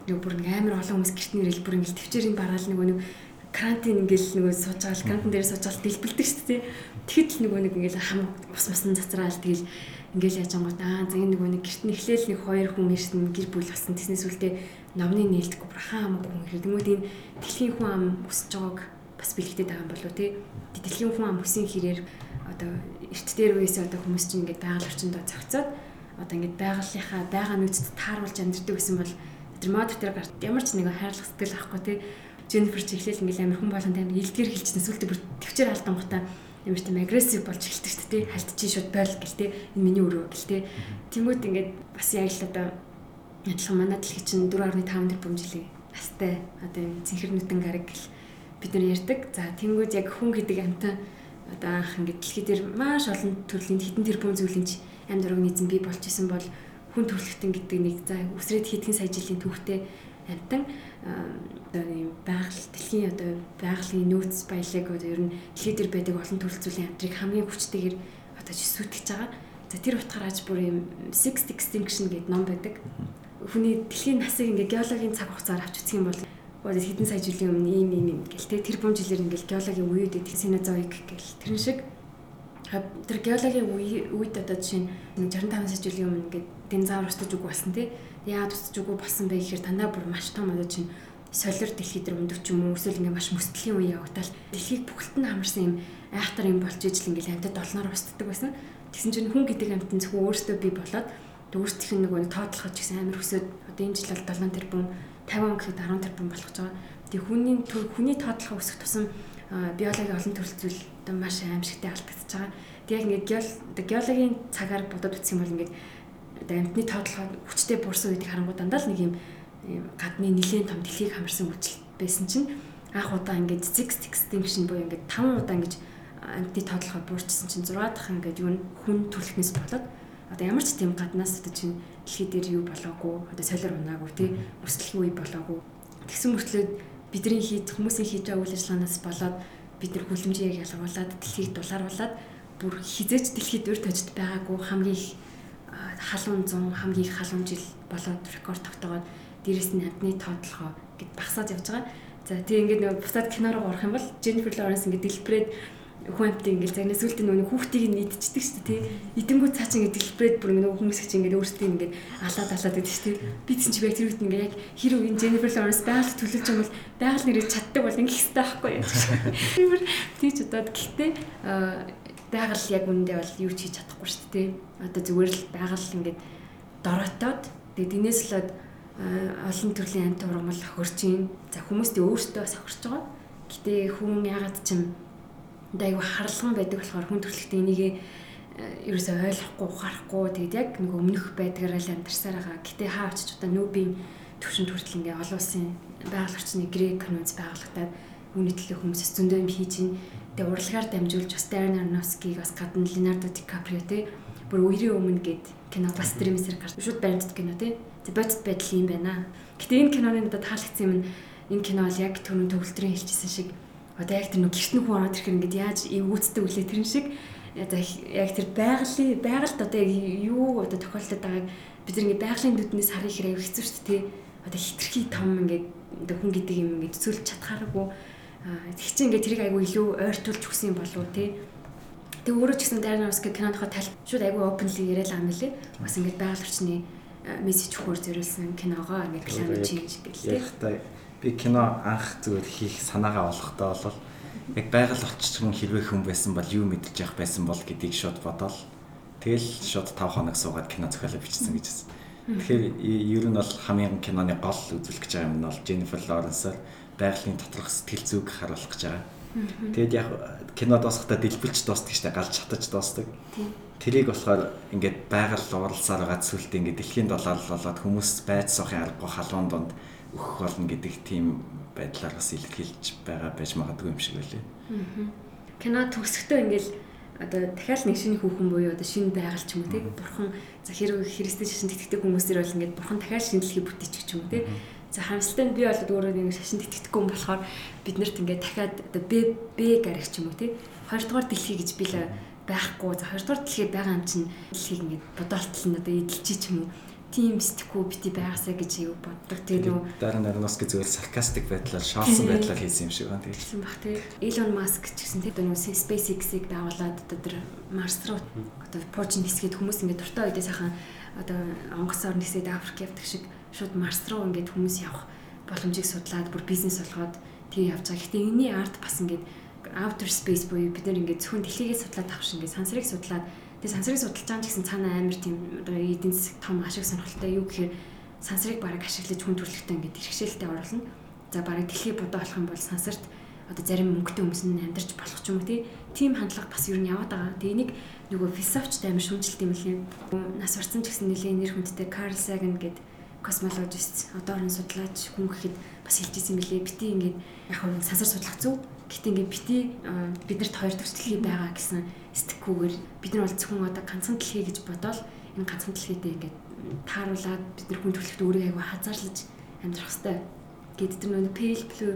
нэг бүр амар олон хүмүүс гэрт нэрэл бүр ингээл төвчээрийн бараал нэг нэг карантин ингээл нөгөө сууж байгаа карантин дээр сууж байгаа дэлбэлдэг шүү дээ. Тэгэхэд л нөгөө нэг ингээл хам ус мусан цацраал тэгэл ингээл яаж ангууд аа за энэ нөгөө нэг гэрт нь эхлээл нэг хоёр хүн ирсэн гэр бүл болсон. Тэснээс үлдээ номны нээлтгүй бурхан ам хүн ирээд тэгмүүд энэ дэлхийн хүн ам өсөж байгааг бас бэлэгдээд байгаа юм болов тий. Дэлхийн хүн ам өсөн хэрээр одоо эрт дээр үеэс одоо хүмүүс чинь ингээд байгаль орчиндөө зохицоод одоо ингээд байгалийнхаа байгаа нөөцөд тааруулж амьдэрдэг гэсэн бол тэр мод дээр гарт ямар ч нэг хайрлах сэтгэл авахгүй тий Jennifer ч ихлээл ингээл амар хүн болгон тань илтгэр хэлчихсэн сүлдө бүр төвчээр халдан гутаа ямар ч юм агрессив болж эхэлдэг шүү дээ хальтчих шууд бойл гэл тий. Энэ миний өрөө гэл тий. Тэнгүүд ингээд бас яг л одоо адилхан манай дэлхий чинь 4.5 тэрбум жилийн настай одоо энэ цэнхэр нүтэн гараг гэл бид нар ярьдаг. За тэнгүүд яг хүн гэдэг амтан одоо анх ингээд дэлхий дээр маш олон төрлийн хитэн тэрбум зүйлийн амьд организм бий болж исэн бол хүн төрөлхтөн гэдэг нэг за үсрээд хэдхэн сая жилийн түүхтэй амтан одоо ийм байгаль дэлхийн одоо байгалийн нөөц баялаг одоо ер нь дэлхий дээр байдаг олон төрөл зүйлийн амтрыг хамгийн хүчтэйгээр одоо жисүүтгэж байгаа. За тэр утгаараа ч бүр ийм Sixth Extinction гэдэг ном байдаг. Хүний дэлхийн насыг ингээ геологийн цаг хугацаар авч үзэх юм бол одоо хэдэн сая жилийн өмнө ийм ийм юм гэл те тэр бум жилээр ингээл геологийн үед идэх Синозоик гэл тэрэн шиг тэр геологийн үед одоо жишээ нь 65 сая жилийн өмнө ингээд динозавр устж үгүй болсон тий яагаад устж үгүй болсон бэ гэхээр танаа бүр маш том одоо чинь солир дэлхий дээр өндөг ч юм уу эсвэл ингээ маш мөсдлийн үе явагдал дэлхийг бүхэлд нь хамарсан юм айхтар юм болж ижил ингээл амьтад олноор устдаг байсан. Тэгсэн чинь хүн гэдэг амьтан зөвхөн өөртөө бий болоод өөрсдийнх нь нөгөө тоотлоход ч гэсэн амар өсөд одоо энэ жил бол 7 тэрбум 50 гэхэд 10 тэрбум болох байгаа. Тэг хүний хүний тоотлого өсөх тусам биологийн олон төрөл зүйл одоо маш аимшигтай алдагдчихж байгаа. Тэг яг ингээд геологийн цагаар бодоод үзэх юм бол ингээд одоо амьтны тоотлого хүчтэй буурсан үеийг харангуй дандаа л нэг юм гадны нэлийн том дэлхийг хамарсан үйлчлэл байсан чинь анх удаа ингээд six extinction буюу ингээд 5 удаа ингэж амьтны тоотлогоо буурчсан чинь 6 дахь ингээд юу хүн төрөлхнөөс болоод одоо ямар ч тийм гаднаас одоо чинь дэлхий дээр юу болоогүй одоо солиор унаагүй тий өсөлтийн үе болоогүй. Тэгсэн мөртлөө бидний хийж хүмүүсийн хийж байгаа үйл ажиллагаанаас болоод бид нар хүлэмжийг ялгуулад дэлхийг дулааруулад бүр хизээч дэлхийд өр тожид байгаагүй хамгийн их халуун 100 хамгийн их халуун жил болоод рекорд тогтоогоод дээрэс нь амтны тоотлогоо гэд багасаад явж байгаа. За тийм ингээд нэг бусад кино руу орох юм бол Jennifer Lawrence ингээд дэлбэрээд хүн амтын ингээд загнаа сүлтэн нөгөө хүүхдийг нь идчихдэг шүү дээ тий. Идэнгүү цаа чинь ингээд дэлбэрээд бүр нөгөө хүмүүс их чинь ингээд өөрсдөө ингээд алаад алаад байдаг шүү дээ. Би тийм ч яг тэр үед ингээд яг хэр үеийн Jennifer Lawrence байгаль төлөж юм бол байгаль нэрээ чаддаг бол ингээд хэвээр байхгүй яа. Тиймэр тий ч удаад гэхдээ байгаль яг үндэ бол юу ч хийж чадахгүй шүү дээ. Одоо зүгээр л байгаль ингээд дороотоод тэгээд энэс л олон төрлийн амт ургамал хөрч юм. За хүмүүст өөртөө бас хөрч байгаа. Гэтэ хүн ягаад ч юм айгу харлган байдаг болохоор хүн төрөлхтөө энийг ерөөсөй ойлгохгүй ухаарахгүй тэгээд яг нэг өмнөх байдгаараа л амьдарсаар байгаа. Гэтэ хаа очиж удаа нүүбийн төвшөнд хүртэл ингээ олон улсын байгаль орчны грек конвенц байгуулагдаад үүний төлөө хүмүүс зөндөө юм хийж ин тэгээд урлагаар дамжуулж бас Darren Aronofsky бас гадна Leonardo DiCaprio те бүр үерийн өмнө гээд кино бас стримсээр гарч шууд баримтд кино те бодит байдал юм байна. Гэтэ энэ киноны надад таалагдсан юм нь энэ кино бол яг түрүүн төгөлдрийн хэлчихсэн шиг одоо яг тэр нэг гэрт нь хүн ороод ирэхээр ингээд яаж эвгүүцдэг үлээ тэрэн шиг яг тэр байгалийн байгальд одоо яг юу одоо тохиолдод байгааг бид ингээд байгалийн нүднээс харах хэрэг хэцүү шүү дээ. Одоо хитрхи том ингээд одоо хүн гэдэг юм ингээд зөвлөж чадхааргүй тэг чи ингээд тэрийг айгүй илүү ойртуулж өгсөн юм болов те. Тэг өөрөө ч гэсэн Darren-Aronofsky киноныхоо тал шууд айгүй openly яриад байгаа юм лээ. Бас ингээд байгаль орчны мессеж өгөхөөр зориулсан киногоо ингээд climate change гэлээ. Яхтай би кино анх зүгээр хийх санаагаа олохдоо бол яг байгаль орчин хэрвээ хүн байсан бол юу мэдчих явах байсан бол гэдгийг шууд бодоол. Тэгэл шууд 5 хоног суугаад кино зохиолоо бичсэн гэж байна. Тэгэхээр ер нь бол хамгийн киноны гол үзүүлэх гэж байгаа юм нь бол Jennifer Lawrence-аар байгалийн доторх сэтгэл зүг харуулах гэж байгаа. Тэгэд яг кино дуусахдаа дэлбэлж дуустдаг штэ галж чатаж дуустдаг. Тэрийг болохоор ингээд байгаль уралсаар байгаа зүйлтэй ингээд дэлхийн долоор болоод хүмүүс байц суухын аргагүй халуун донд өгөх болно гэдэг тийм байдлаар бас илэрхийлж байгаа байж магадгүй юм шиг байлээ. Кино төгсөхдөө ингээд одоо дахиад нэг шинэ хүүхэн буюу одоо шинэ байгаль ч юм уу тий бурхан за хэрэг христэд шашин тэтгэдэг хүмүүсээр бол ингээд бурхан дахиад шинэ дэлхий бүтээчих ч юм уу тий За харамсалтай нь би бол өөрөө нэг шашин тэтгэдэггүй юм болохоор бид нарт ингээд дахиад одоо Б Б гарах ч юм уу тий. Хоёрдугаар дэлхий гэж би л байхгүй. За хоёрдугаар дэлхий байгаа юм чинь дэлхийг ингээд бодоолтол нь одоо эдэлчих ч юм уу. тийм сэтгэхгүй бити байгаасаа гэж юу боддог. Тэгээ нөгөө Дарин Аронофски зүгээр саркастик байдлаар шаалсан байдлаар хийсэн юм шиг байна тийм. гэсэн баг тий. Elon Musk ч гэсэн тэр нөгөө SpaceX-ийг байгуулад одоо тэр Марс руу одоо пууч нисгээд хүмүүс ингээд дуртай үедээ сайхан одоо онгоцоор нисээд Африк явдаг шиг шууд Марс руу ингээд хүмүүс явах боломжийг судлаад бүр бизнес болгоод тийм явж байгаа. Гэхдээ энэний арт бас ингээд outer space буюу бид нар ингээд зөвхөн дэлхийгээ судлаад авах шиг ингээд сансрыг судлаад тэгээ сансрыг судалж байгаа гэсэн цаана амар тийм одоо эдийн засаг том ашиг сонирхолтой юу гэхээр сансрыг бараг ашиглаж хүн төрөлхтөө ингээд хэрэгшээлтэд оруулна. За бараг дэлхий бодоо болох юм бол сансарт одоо зарим мөнгөтэй хүмүүс нь амьдарч болох ч юм уу тийм хандлага бас ер нь яваад байгаа. Тэгээ энийг нөгөө философчд амар шүмжилт юм лээ. Нас барсан ч гэсэн нэлээд нэр хүндтэй Карл Саген гэдэг космологист одоо орон судлаач хүн гэхэд бас хэлжсэн мөлий бити ингээд яг хөө сансар судлах зүг Гэтэ ингээд бити биднэрт хоёр төрөлхий байгаа гэсэн сэтгэхгүйгээр бид нар бол зөвхөн одоо ганцхан дэлхий гэж бодоол энэ ганцхан дэлхийдээ ингээд тааруулаад бид нар хүн төрөлхтөд өөрийгөө аяга хазаарлаж амьдрах хэвээр гээд тэр нөгөө pale blue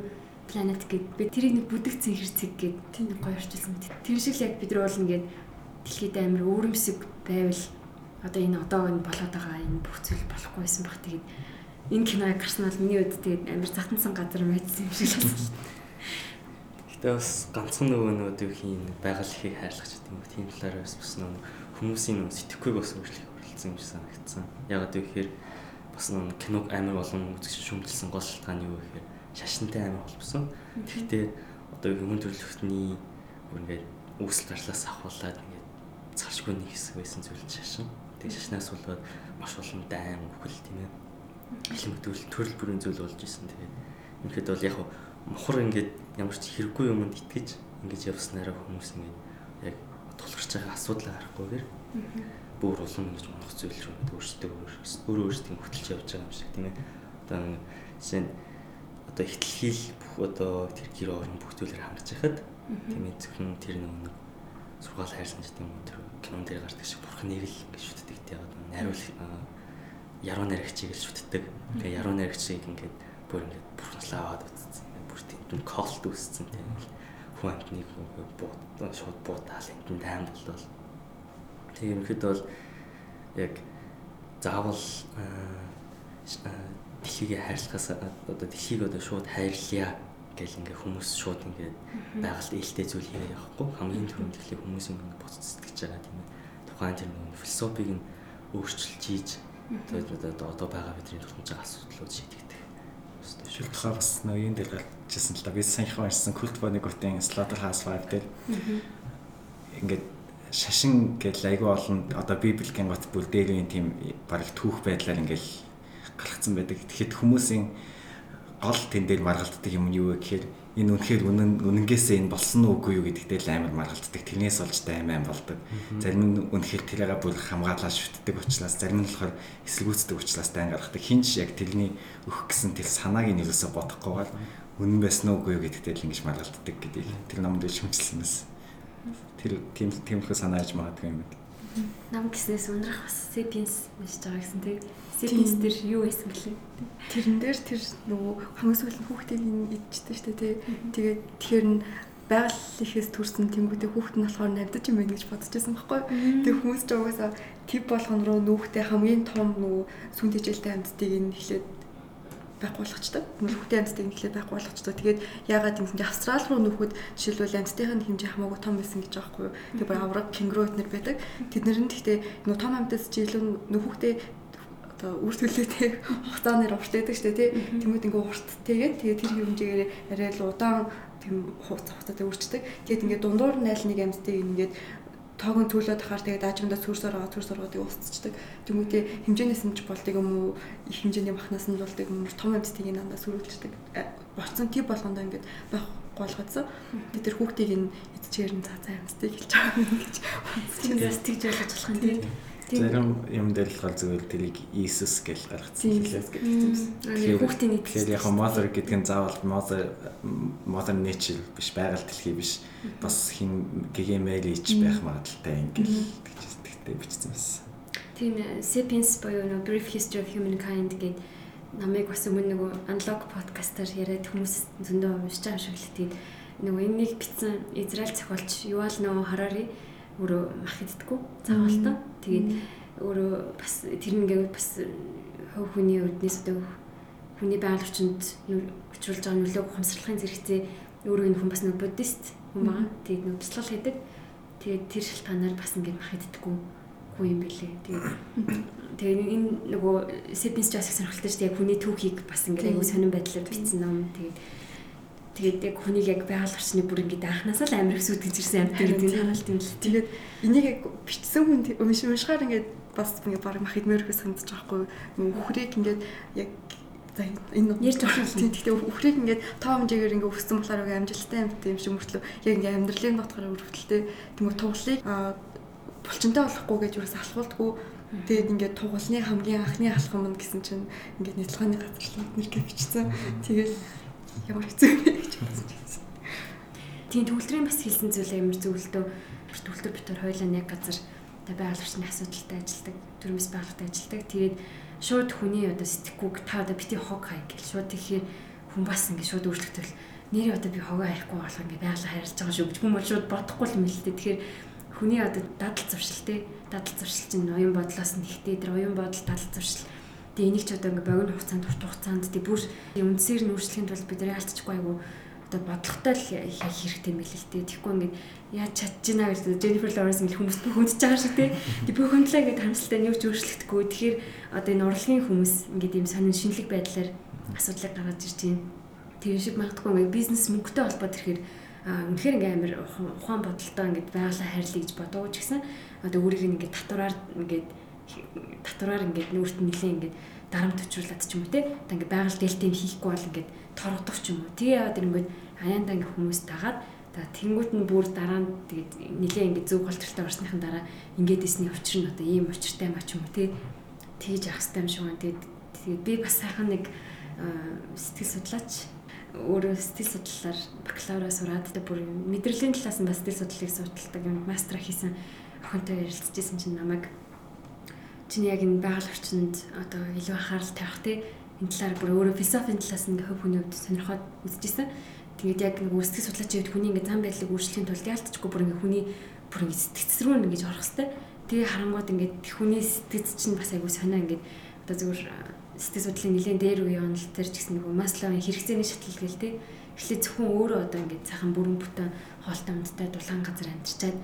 planet гэд би тэрийг нэг бүдэгцэн хэрцэг гэд тийм гоё орчуулсан мэт. Тэр шиг л яг бид нар бол ингээд дэлхийд амир өөрөмсөг байвал одоо энэ одоо энэ болоод байгаа энэ бүх зүйл болохгүй байсан баг тэгээд энэ киног гарсан бол миний үед тэгээд амир затансан газар мэдсэн юм шиг л байна. Гэтэ бас ганцхан нөгөө юу хийн байгаль ихийг хайрлах гэдэг юм. Тийм талаар бас бас нөгөө хүмүүсийн нөгөө сэтгэхүйг бас өөрчлөх оролцсон юм шиг санагдсан. Яг ихээр бас нөгөө киног амар олон үзэгч шүмжилсэн гол шалтгаан юу гэхээр шашинтай амар холбосон. Гэхдээ одоо хүмүүс төрөлхтний ингээд үүсэл зарлаас авахуулаад ингээд царшгүй нэг хэсэг байсан зүйл шашин. Тэгээ шашнаас болоод маш олон дайм үхэл тийм ээ. Илэмдүүл төрөл бүрийн зүйл болж исэн. Тэгээ үнэхэд бол яг мухар ингээд ямар ч хэрэггүй юмд итгэж ингэж явснараа хүмүүс ингээд яг тулгарч байгаа асуудал харахгүйгээр бүр улам ингэж унах зүйл рүү өөрсдөө өөрөө өөрсдөө хөтлж явж байгаа юм шиг тийм ээ. Одоо жишээ нь одоо ихтлхийл бүх одоо тэр гэр орон бүх зүйлээр хангаж яхад тийм ээ зөвхөн тэр нэг сургаал хайрсан ч тийм үү тэр кинон дээр гардаг шиг бурхан нэрэл ингэж шүтдэг тийм ээ. Найруул яруу найрагчийг л шүтдэг. Тэгээ яруу найрагчийг ингээд бүр ингээд бурханлаа аваад бүр колт үүссэн тийм хүн амтныг бууд шууд буудаал энэ тайм болвол тийм ихэд бол яг заавал дэлхийгээ хайрлахаас одоо дэлхийг одоо шууд хайрлая гэл ингээ хүмүүс шууд ингээ байгальд ээлтэй зүйл хийе явахгүй хамгийн түрүүнд дэлхийг хүмүүс ингээ сэтгэж байгаа тийм ээ тухайн тэр нэг философиг нь өөрчилж хийж тэгээд одоо байгаа бидний тулгамж байгаа асуудлууд шийдэгдэх Тухай бас нэг юм дээр гарчсан л да. Би саяхан уншсан Cult Vonnegut-ийн Slaughterhouse Five дээр ингээд шашин гэл айгүй олон одоо библийн гот бүр дээрийн тийм бараг түүх байдлаар ингээл гаргацсан байдаг. Тэгэхэд хүмүүсийн гол тэн дээр маргалддаг юм нь юу вэ гэхээр энэ үнэхээр үнэн үнэнгээсээ энэ болсон уу үгүй юу гэдэгтэй л амар маргалддаг. Тэрнээс олж тайм аим болдог. Зарим нь үнэхээр тэрийг бүр хамгаалаад шүтдэг учраас зарим нь болохоор эсэргүүцдэг учраас тайн гаргадаг. Хинч яг тэрний өгөх гэсэн тэр санааг нь юусоо бодохгүйгээр үнэн байсан уу үгүй юу гэдэгтэй л ингэж маргалддаг гэдгийг тэр номд шүмжилсэн бас. Тэр тийм тиймэрхүү санаа аж магадгүй юм байна. Нам гиснээс ундрах бас Sapiens уншиж байгаа гэсэн тийм. Sapiens дээр юу байсан гэлээ. Тэрэн дээр тэр нөгөө хамгийн сүүлийн хүүхдийг идчихсэн шүү дээ тий. Тэгээд тэгэхээр нь байгаль ихээс төрсэн тэнгуүтэй хүүхд нь болохоор навдаж юм байна гэж бодчихсон байхгүй. Тэгээ хүмүүс ч угаасаа тип болгон руу нүүхтэй хамгийн том нөгөө сүн тэжээлтэй амьдтыг нь эхлээд байхгүй болгочтой. Нөхөдөө амьдтайг нэлээд байхгүй болгочтой. Тэгээд яагаад юм бэ? Австрал руу нөхөд жишээлбэл амьдтайхын хэмжээ хамаагүй том байсан гэж байгаа байхгүй? Тэгээд бүр авраг кенгуру эднэр байдаг. Тэднэр нь гэхдээ нөө том амьдтайс чи илүү нөхөдөө одоо үр төлөөтэй хугацаанаар урт байдаг шүү дээ тий. Тэмүүт ингээ урт тэгээд тэгээд тэр хэмжээгээр арай л удаан тийм хугацаа хугацаатай үрчдэг. Тэгээд ингээ дундуур найл нэг амьдтайг ингээд тоогон төлөөд ахаар тэгээд аажимдаа сүрсээр байгаа сүрсээр гоодыг устцдаг. Тэмүүтээ хэмжээнээс нь ч болдог юм уу? Их хэмжээний махнаас нь болдог юм уу? Том амьтдыг энэ андаа сүрүүлждэг. Боцсон тип болгондоо ингээд байх голгоцсон. Тэгээд тэр хүүхдийг энэ эдчээр нь цаа цаа амьтдыг хэлж байгаа юм гэж бодсон. Тэгж ойлгож болох юм тийм. Зарим юм дээр л гал зүгээр тэрийг Иесус гэж гаргацсан хэлээ. Тэгэхээр хүүхдийн нийт. Тэгэхээр яг mother гэдэг нь заавал mother mother nature биш байгаль дэлхий биш. Бас хин гэгэмэлич байх магадaltaй ингээл тэгтээ бичсэн байсан. Тийм Sapiens буюу нөө Brief History of Humankind гэдэг намайг бас өмнө нөгөө Unlock podcast-аар яриад хүмүүс зөндөө уншиж байгаа шиг л тэгээд нөгөө энэнийг бичсэн Израиль зохиолч Yuval Noah Harari өөрөө мах иддэггүй цагаалтан. Тэгээд өөрөө бас тэр нэгээ бас хөв хүний үднээс одоо хүний байгаль орчинд учруулж байгаа нөлөөг ухамсарлахын зэрэгцээ өөрөө энэ хүн бас нэг буддист хүн байгаа. Тэгээд нэг туслал хийдэг. Тэгээд тэр шалтгаанаар бас ингээд мах иддэггүй хүн юм бэлээ. Тэгээд тэгээд энэ нөгөө Сепинс жас сонирхолтой шүү дээ. Яг хүний түүхийг бас ингээд аягүй сонирн байдлаар бичсэн ном. Тэгээд тэгээд яг хүнийг яг байгаль орчны бүр ингээд анханасаа л амар их сүтгэж ирсэн амт гэдэг нь хаалт юм л. Тэгээд энийг яг бичсэн хүн өмш өмшгаар ингээд бас ингээд баг мах идмээр их санагдаж байгаа хгүй. Нөгөө хүхрийг ингээд яг За энэ байгаа юм. Гэхдээ үхрийг ингээд тоо хэмжээгээр ингээд өссөн болохоор үгүй амжилттай амт юм шиг мөртлөө яг ингээд амьдралын дотор өрөвдөлтэй тэмээ туглыг булчинтай болохгүй гэж юус алхуулдаггүй. Тэгээд ингээд тугалны хамгийн анхны алхам нь гэсэн чинь ингээд нийтлгааны газарлууд нэр гэж бичсэн. Тэгээд ямар хэцүү вэ гэж бодсон. Тийм төвлөрийн бас хэлсэн зүйл амар зөвлөлтөө төвлөр битэр хойлоо нэг газар та байгаль орчны асуудалтай ажилладаг, төрөмс байгальтай ажилладаг. Тэгээд шууд хүний одоо сэтгэхүйг та одоо бити хог хай гэл шууд тэгэхээр хүн бас ингэ шууд өөрчлөгдөл нэрээ одоо би хогоо хайхгүй болох ингэ байгалаа хайрлаж байгаа шүү гэж бол шууд бодохгүй юм л дээ. Тэгэхээр хүний одоо дадал зуршил те дадал зуршил чинь оюун бодлоос нэгтэй тэр оюун бодол дадал зуршил тэгээ энийг ч одоо ингэ богино хугацаанд урт хугацаанд тэгээ бүр үндсээр нь өөрчлөхийн тулд бид нар яалтчихгүй айгу одоо бодлоготой л хийх хэрэгтэй юм билээ л дээ. Тэгэхгүй ингээд яаж чадчихна гэж Jennifer Lawrence ингээд хүмүүс бүх хүндж байгаа шүү дээ. Тэг бүх хүндлээ ингээд хамсалтай нь юу ч өөрчлөгдөхгүй. Тэгэхээр одоо энэ урлагийн хүмүүс ингээд ийм сонин шинэлэг байдлаар асуудлыг гаргаж ирж байна. Тэр шиг магадгүй ингээд бизнес мөнгөтэй холбоод ирэхээр үнэхээр ингээд амар ухаан бодолтой ингээд байгалаа хайрлаа гэж бодооч гэсэн одоо өөрийг ингээд татвараар ингээд татвараар ингээд нүүрт нилээ ингээд дарамт өчрүүлээд ч юм уу те. Одоо ингээд байгаль дэлтэйм хийхгүй бол ингээд торгодох ч юм уу. Тэгээ яваад ирэнгүүт аяндаа ингээ хүмүүс дагаад за тэнгуут нь бүр дараа нь тэгээд нилээ ингээ зөв голтролтой орсныхан дараа ингээд исний учир нь одоо ийм учиртай маа ч юм уу тий тэгж явах хэрэгтэй юм шиг байна. Тэгээд тэгээд би бас сайхан нэг сэтгэл судлаач өөрөө сэтгэл судлалаар бакалавра сураад тэгээд бүр мэдрэлийн талаас нь бас сэтгэл судлалыг судалдаг юм мастера хийсэн охинтой ярилцчихсэн чинь намайг чиний яг энэ байгаль орчинд одоо илүү анхаарал тавих тий энэ талаар бүр өөрөө философийн талаас нь хөв хүний хувьд сонирхоод үзчихсэн. Тэгээд яг нэг үүсгэх судлаачийн хувьд хүний ингээ зам байдлыг өөрчлөхийн тулд яалтчгүй бүр ингээ хүний бүр ингээ сэтгцс рүү ингэж орох хэвээр. Тэгээ харангууд ингээ хүний сэтгц чинь бас айгүй сонио ингээ одоо зүгээр сэтгэл судлалын нэлээд дээр үе онол төр ч гэсэн нэг масловын хэрэгцээний шатлал гээл те. Эхлээд зөвхөн өөрөө одоо ингээ цахан бүрэн бүтэн хоолтой амттай дулаан газар амьдчаад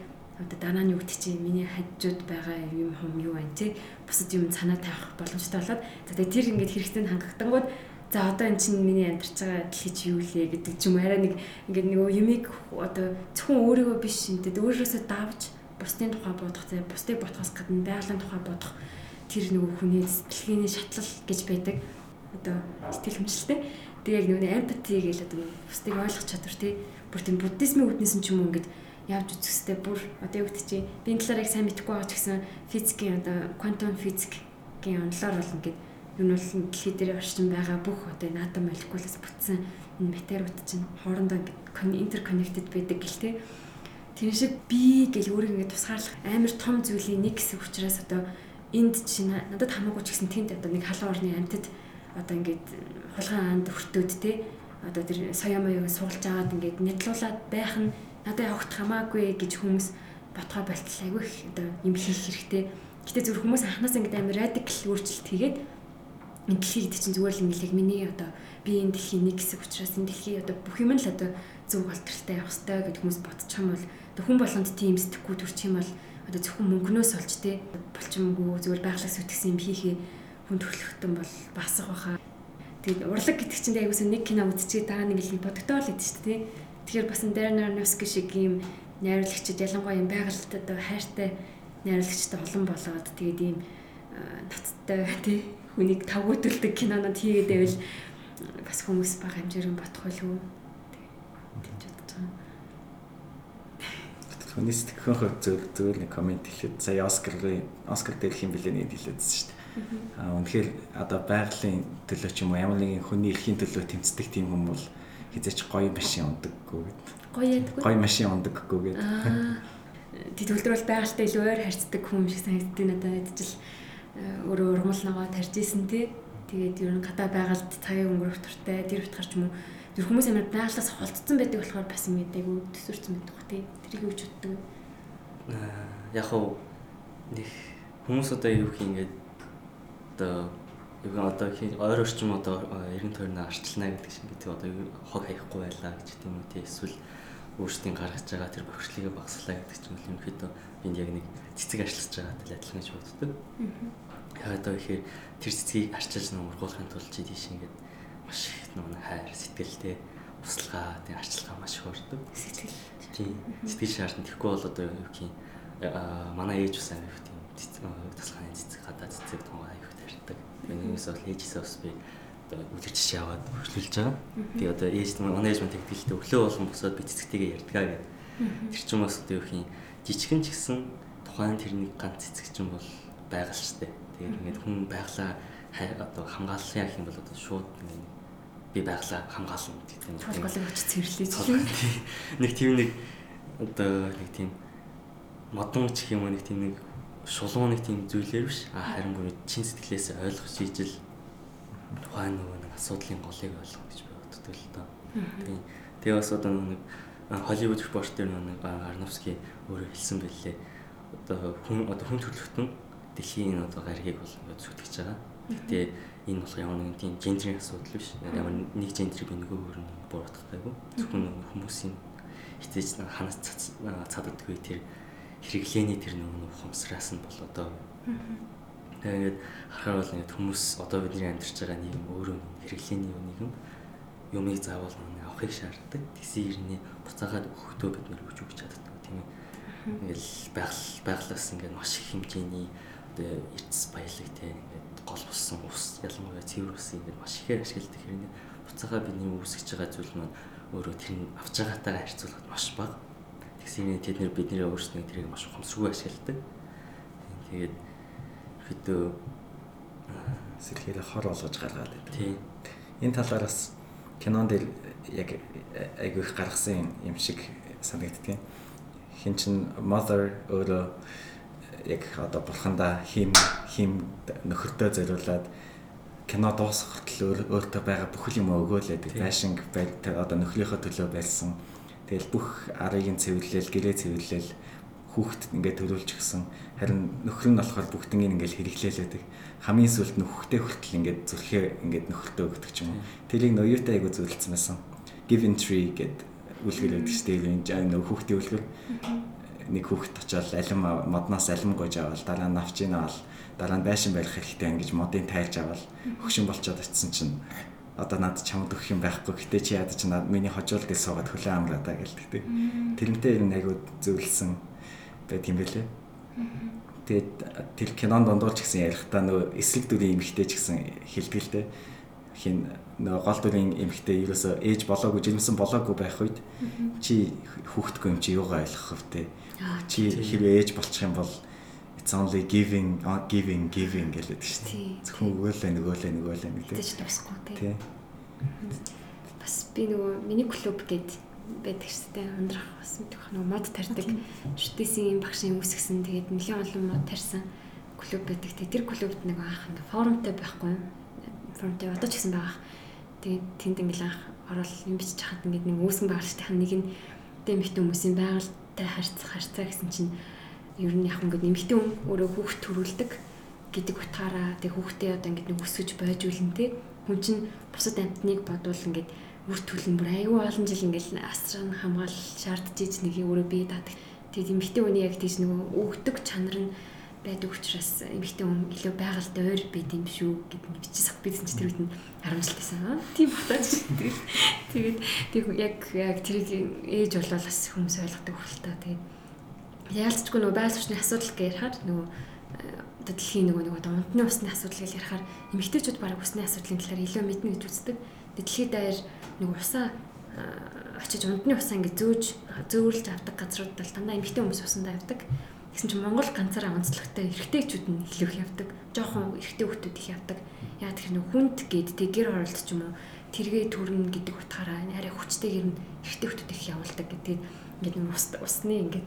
одоо дараа нь юу гэдэг чинь миний хажууд байгаа юм хум юу байна те бусад юм санаа тавих боломжтой болоод за тэгээ тэр ингээд хэрэгцээнд хангагдангууд за одоо эн чинь миний амьдарч байгаа дэлхий чи юу лээ гэдэг ч юм арай нэг ингээд нөгөө юмыг одоо зөвхөн өөрийгөө биш шинтэд өөрөөсөө давж бусдын тухай бодох те бусдыг бодохоос гадна байгалийн тухай бодох тэр нөгөө хүний сэтгэлгээний шатлал гэж байдаг. Одоо сэтгэл хөдлөлтэй тэгээ яг нөгөө эмпати гэж одоо бусдыг ойлгох чадвар те. Бүр тийм буддизмын үднэс нь ч юм уу ингээд явж үзэхстэй бүр одоо юу гэдэг чи би энэ талаар яг сайн мэдэхгүй байгаа ч гэсэн физикийн одоо квантум физикийн онолоор бол ингээд юу нь бол дэлхий дээр орчин байгаа бүх одоо энэ атом молекулаас бүтсэн энэ материуд чинь хоорондоо интерконнектед байдаг гэлтэй. Тэр шиг би гэл өөрийг ингээд тусгаарлах амар том зүйлийн нэг хэсэг учраас одоо энд чинь надад хамаагүй ч гэсэн тэнд одоо нэг халуун орны амьтад одоо ингээд хулгайн анд өртөөд те одоо тэр соёо моёг суулж агаад ингээд нядлуулаад байх нь надад явахт хамаагүй гэж хүмүүс ботгоо болтол айгүй их одоо юм хийх хэрэгтэй. Гэтэ зөвхөн хүмүүс анханаас ингээд амар радикал өөрчлөлт хийгээд энэ дэлхий гэдэг чинь зүгээр л ингээд миний одоо би энэ дэлхийн нэг хэсэг учраас энэ дэлхий одоо бүх юм л одоо зөв болтралтай явах хэрэгтэй гэж хүмүүс бодчих юм бол хүн болгонд тийм сэтгэхгүй төрчих юм бол одоо зөвхөн мөнгнөөс олж те болчмгүй зүгээр байгалаас үтгсэн юм хийхээ хүн төрлөختөн бол басах баха. Тэгээд урлаг гэдэг чинь айгуусан нэг кино үзчихээ даа нэг л бодогдоо л гэдэг чинь те Тэгэхээр бас Darren Aronofsky шиг ийм найруулагчид ялангуяа юм байгальтад хайртай найруулагчтай олон болоод тэгээд ийм ноцтой тий хүнийг тавгуудулдаг кинонод хийгээд байвал бас хүмүүс бага хэмжээгээр бодох байлгүй тэгж бодож байгаа. Сэтгэхийн хувьд зөв зөв нэг комент хэлээд сая Оскарын Оскар дээрх юм билээ нэг хэлээдсэн шүү дээ. Аа үнэхээр одоо байгалийн төлөө ч юм уу ямар нэгэн хүний эрхийн төлөө тэмцдэг тийм хүмүүс бол хизээч гоё машин ундаггүй гэд. Гоё ядгүй. Гоё машин ундаггүй гэд. Аа. Тэтгэвдэр бол байгальтай илүү ойр харьцдаг хүн шиг санагддаг надад ядчил э, өөрөө урмал ногоо тарж исэн тий. Тэгээд ер нь гадаа байгальд цагийн өнгөрөх туртай тэр утгаар ч юм уу тэр хүмүүс амар байгалаас холдсон байдаг болохоор бас юм мэдээгүй төсөрсөн байдаг бах тий. Тэрийг юу ч боддог. Аа яг хуу нэг хүмүүс одоо юу ингээд одоо яг одоо ойр орчим одоо 92 наа арчлана гэдэг шиг гэдэг одоо хог хаяхгүй байлаа гэж тийм үү тий эсвэл өөрсдийн гаргаж байгаа тэр бохирдлыг багасгалаа гэдэг чинь бол ерөнхийдөө энд яг нэг цэцэг ажиллаж байгаатай адилхан гэж боддог. Яг одоо ихээр тэр цэцгийг арчилж нэг ургуулахын тулд чи тийш ингээд маш их нэг хайр сэтгэлтэй туслага тийм арчилгаа маш их ордог. Сэтгэл. Тийм сэтгэл шаардсан тэгэхгүй бол одоо юу гэх юм манай ээж ус амир тийм туслахын цэцэг гадаа цэцэг тунгаа Энэс бол ээжээсээ бас би одоо үлгэрч яваад хөрчлүүлж байгаа. Тэгээ одоо ээж мань тэгдэлтэй өглөө болон босоод би цэцэгтэйгээ ярьдгаа гэдэг. Тэр чинь бас одоо юу юм жижигэн ч гэсэн тухайн тэрний ганц цэцэг чинь бол байгаа л штэ. Тэгээд ингээд хүн байглаа одоо хамгаалсан яг юм бол одоо шууд ингээд би байглаа хамгаална гэдэг юм. Толголыг очиж цэвэрлэж нэг тийм нэг одоо нэг тийм модон ч юм уу нэг тийм нэг шулуун нэг тийм зүйлээр биш. А харин бүр чин сэтгэлээс ойлгож ийжэл тухайн нөгөө нэг асуудлын голыг ойлгох гэж би боддог л доо. Тийм. Тэгээ бас одоо нэг Холливуд репортер нэг Арновский өөрөө хэлсэн байлээ. Одоо хүн одоо хүн төрөлхтөн дэлхийн одоо гаригийг бол ингээд зүтгэж байгаа. Гэтэ энэ болох ямар нэгэн тийм гендрийн асуудал биш. Ямар нэг гендрийг би нөгөө өөр нь буруутгахтайгүй. Зөвхөн хүмүүсийн хитэж ханаас цаддаггүй тэр хэрэглээний тэр нөгөө ухамсараас нь бол одоо Тэгээд харахаар бол ингээд хүмүүс одоо бидний амьдарч байгаа нийгэм өөрөө хэрэглээний нийгэм юмыг заавал нэг авахыг шаарддаг. Тэсийн ирний буцаагаад өгөхдөө бид нэр өгч өгч чаддаг тийм ээ. Ингээл байгаль байгалаас ингээд маш их хэмжээний одоо эрдэс баялаг тийм ингээд гол болсон ус ялангуяа цэвэр ус ингээд маш ихээр ашигладаг хэрнээ буцаагаа бидний үүсгэж байгаа зүйл маань өөрөө тэр нь авч байгаатайгаа харьцуулахад маш бага. Тэгсийн тэд нэр бидний өөрсдөө тэрийг маш ухамсаргүй ашигладаг. Тэгээд хэдөө сэрхийлээ хор болгож гаргаад байдаг. тийм Энэ талаар бас кинон дээр яг айгүй их гаргасан юм шиг санагддаг. Хин чин mother өөрөө яг одоо бурхандаа хим хим нөхөртөө зориулаад кино дуусах хүртэл өөртөө байгаа бүхэл юм өгөөлээд байшинг одоо нөхрийнхөө төлөө байсан. Тэгэл бүх арыг нь цэвэрлээл, гэрээ цэвэрлээл хүүхэд ингээд төлөвлөж гисэн. Харин нөхөр нь болохоор бүгднийг ингээд хэрэглээлээдэг. Хамгийн сүлд нөхөхтэй хүртэл ингээд зүрхээ ингээд нөхөртөө өгдөг юм. Тэрийг ноёутай айгу зөвлөсөн байсан. Give in tree гэд үлгэр өгдөг шүү дээ. Энэ нөх хүүхдийн үлгэр нэг хүүхэд очоод алим модноос алим гож авал дараа нь навчийн авал дараа нь байшин барих хэрэгтэй ингэж модын тайлж авал хөгшин болчоод очисон чинь одоо над чамд өгөх юм байхгүй гэтээ чи яад чи над миний хожуулд ил суугаад хөлөө амраа та гэлдэг тий. Тэрнтэй ер нь айгуу зөвлөсөн байт юм бэлээ. Тэгээд тэр кинонд дондуулж гисэн ярихдаа нөө эслэг дүрийн эмэгтэй ч гэсэн дээ. Хин нөө гол дүрийн эмэгтэй ерөөсөө ээж болоогүй жирэмсэн болоогүй байх үед чи хүүхдгүй юм чи юугаа ойлгох вэ? Чи хэрвээ ээж болчих юм бол it's only giving giving giving гэлээд шүү дээ. Зөвхөн өгөөлээ нөгөөлээ нөгөөлээ гэдэг. Тэгж тусахгүй тий. Бас би нөгөө миний клуб гэдэг байдаг шүү дээ. Ундрах бас мэдэх нөгөө мод тарьдаг. Шүтээсийн багшийн үүсгэсэн. Тэгээд нэлээд олон мод тарьсан клуб байдаг. Тэр клубт нэг анх ингээ форумтай байхгүй юу? Форумтай одоо ч гэсэн байгаа. Тэгээд тэнд ингээл анх орол юм бичиж хахад ингээд нэг үүсгэн байгуулалтын нэг нь дэмэгтэй хүмүүсийн байгальтай харьцах харьцаа гэсэн чинь ер нь яг ингээд нэмэгтэй хүн өөрөө хүүхд төрүүлдэг гэдэг утгаараа тэг хүүхдээ одоо ингээд нэг өсгөж байж үлэн тэ хүн чинь бусад амьтныг бодвол ингээд үр төлн бүр аюу олон жил ингээл асран хамгаал шаардж иж нэг өөрөө бие даадаг. Тэгээд эмэгтэй хүний яг тийж нөгөө өгдөг чанар нь байдаг учраас эмэгтэй хүн илүү байгальтай ойр байд юм шүү гэд бичиж бичсэн чи тэр үед нь 10 жил байсан. Тийм бодож тэгээд тэгээд тэг яг яг тэрийг ээж болвол бас хүмүүс ойлгодог хөлтэй. Тэгээд яалтчгүй нөгөө байгаль орчны асуудал гэж ярихаар нөгөө одоо дэлхийн нөгөө нэг одоо унтны усны асуудал гэж ярихаар эмэгтэйчүүд бараг усны асуудлын талаар илүү мэднэ гэж үздэг. Дэлхийд даяар нэг усаа очиж ундны усаа ингэ зөөж зөөрлж авдаг газрууд бол дандаа эмэгтэй хүмүүс усандаа явдаг. Тэгсэн чинь Монгол ганцаараа онцлогтой эрэгтэйчүүд нь илүү их явдаг. Жохон эрэгтэй хүмүүс их явдаг. Яа тэгэхээр нэг хүнд гээд тэг гэр оролт ч юм уу тэргээ төрнө гэдэг утгаараа арай хүчтэйгэр нь эрэгтэй хүмүүс их явуулдаг гэдэг. Ингээд нэг ус усны ингээд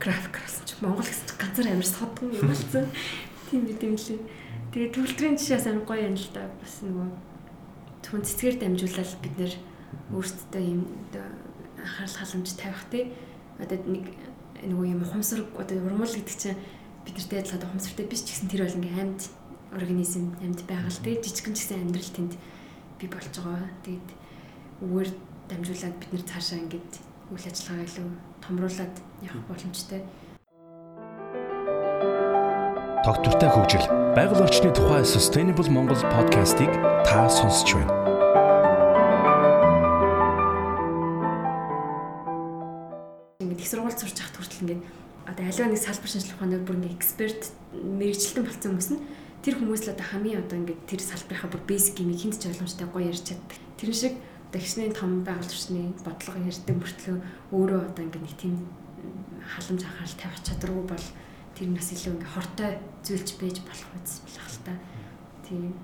график болсон чинь Монгол гэсэн чинь ганцаар амир содгон юм болсон. Тийм бид юм лээ. Тэгээ төвлөрийн жишээс амир гоё юм л да. Бас нөгөө хүн цэцгээр дамжуулаад бид нэр өөрсдөө юм анхаарал халамж тавих те одоо нэг нөгөө юм ухамсар одоо урмал гэдэг чинь бид нартэй адилхан ухамсартай биш ч гэсэн тэр бол ингээм амьд организм амьд байгаа л тий жижигэн ч гэсэн амьдрал тэнд бий болж байгаа. Тэгээд үүгээр дамжуулаад бид нэр цаашаа ингээд үйл ажиллагаа илүү томруулад явах боломжтой. Тогтвортой хөгжил. Байгаль орчны тухай Sustainable Монгол подкастыг та сонсч байна. Ингээд их сургууль сурч явахт хүртэл ингээд одоо аливаа нэг салбар шинжилгээ ухааны бүр ингээд эксперт мэрэгчлэн болсон хүмүүс нь тэр хүмүүс л одоо хамгийн одоо ингээд тэр салбарынхаа бүр бейсик юм хинт ч ойлгомжтой гоё ярьж чаддаг. Тэр шиг хичнээн том байгаль орчны бодлого ярьдаг мөртлөө өөрөө одоо ингээд нэг тийм халамж анхаарал тавих чадваргүй бол тэр нас илүү ингээ хортой зүйлж байж болох үз болох л та. Тийм.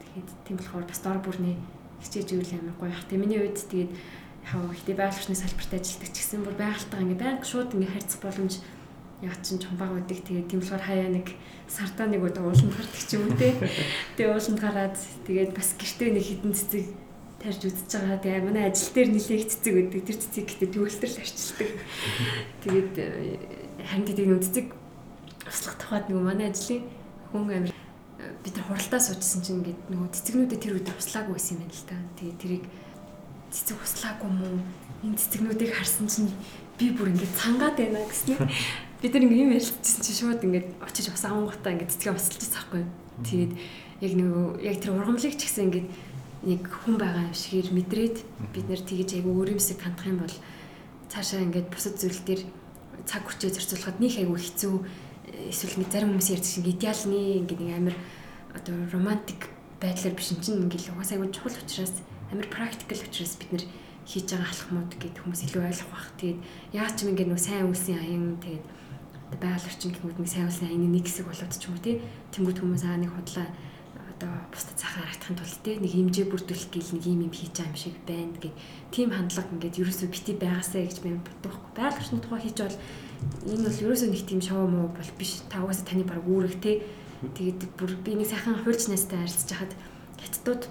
Тэгэхэд тийм болохоор бас дор бүрний хичээж үйл амар гоё бах. Тийм миний үед тэгээд яг ихтэй байгууллагын салбарт ажилладаг ч гэсэн бүр байгальтайгаа ингээ байнга шууд ингээ харьцах боломж яг чин чумбаг байдаг. Тэгээд тийм болохоор хаяа нэг сартаа нэг удаа ууланд гардаг ч юм уу те. Тэгээд ууланд гараад тэгээд бас гэртээ нэг хідэн цэцэг тарж үзэж байгаа. Тэгээ манай ажил дээр нилээх цэцэг өгдөг. Тэр цэцэг гэдэг төвлөрөл арчилдаг. Тэгээд э, харин гэдэг нэг цэцэг туслах тухайд нөгөө манай ажлын хүн амир бид нар хуралдаа суужсэн чинь ингээд нөгөө цэцэгнүүдэд тэр үед туслаагүй байсан юм байна л та. Тэгээ тэрийг цэцэг туслаагүй мүү энэ цэцэгнүүдийг харсан чинь би бүр ингээд цангаад байна гэсэн. Бид нар ингээд юм ярьчихсан чинь шууд ингээд очиж бас авангуудаа ингээд цэцгээ басалчихсан байхгүй. Тэгээд яг нөгөө яг тэр ургамлыг ч гэсэн ингээд нэг хүн байгаа юм шигээр мэдрээд бид нэр тэгэж айгу өөрөөсөө хандах юм бол цаашаа ингээд бусад зүйл дээр цаг хүчээ зарцуулахад нэг айгу хэцүү эсвэл нэг зарим хүмүүс ярьдаг шиг идеалны ингээд нэг амар одоо романтик байдлаар биш чинь ингээд угаасаа айгүй чухал учраас амар практикал учраас бид нэр хийж байгаа алхмууд гэдэг хүмүүс илүү ойлгох бах. Тэгээд яаж ч юм ингээд нөө сайн үлсийн аян тэгээд байгаль орчин гэмүүд нэг сайн үлсийн аяны нэг хэсэг болоод ч юм уу тий. Тэнгүүд хүмүүс аа нэг худлаа одоо бусдад цахаар харагдахын тулд тий нэг хэмжээ бүрдүүлэх гэл нэг юм юм хийж байгаа юм шиг байна гэд тийм хандлага ингээд ерөөсөө бити байгаасаа гэж би бодохгүй. Байгаль орчны тухай хийж бол энэ бол ерөөсөө нэг тийм шоу муу бол биш. Та угаасаа таны баг үүрэг те. Тэгээд бүр би нэг сайхан хуульчнастай харилцаж хахад хятадууд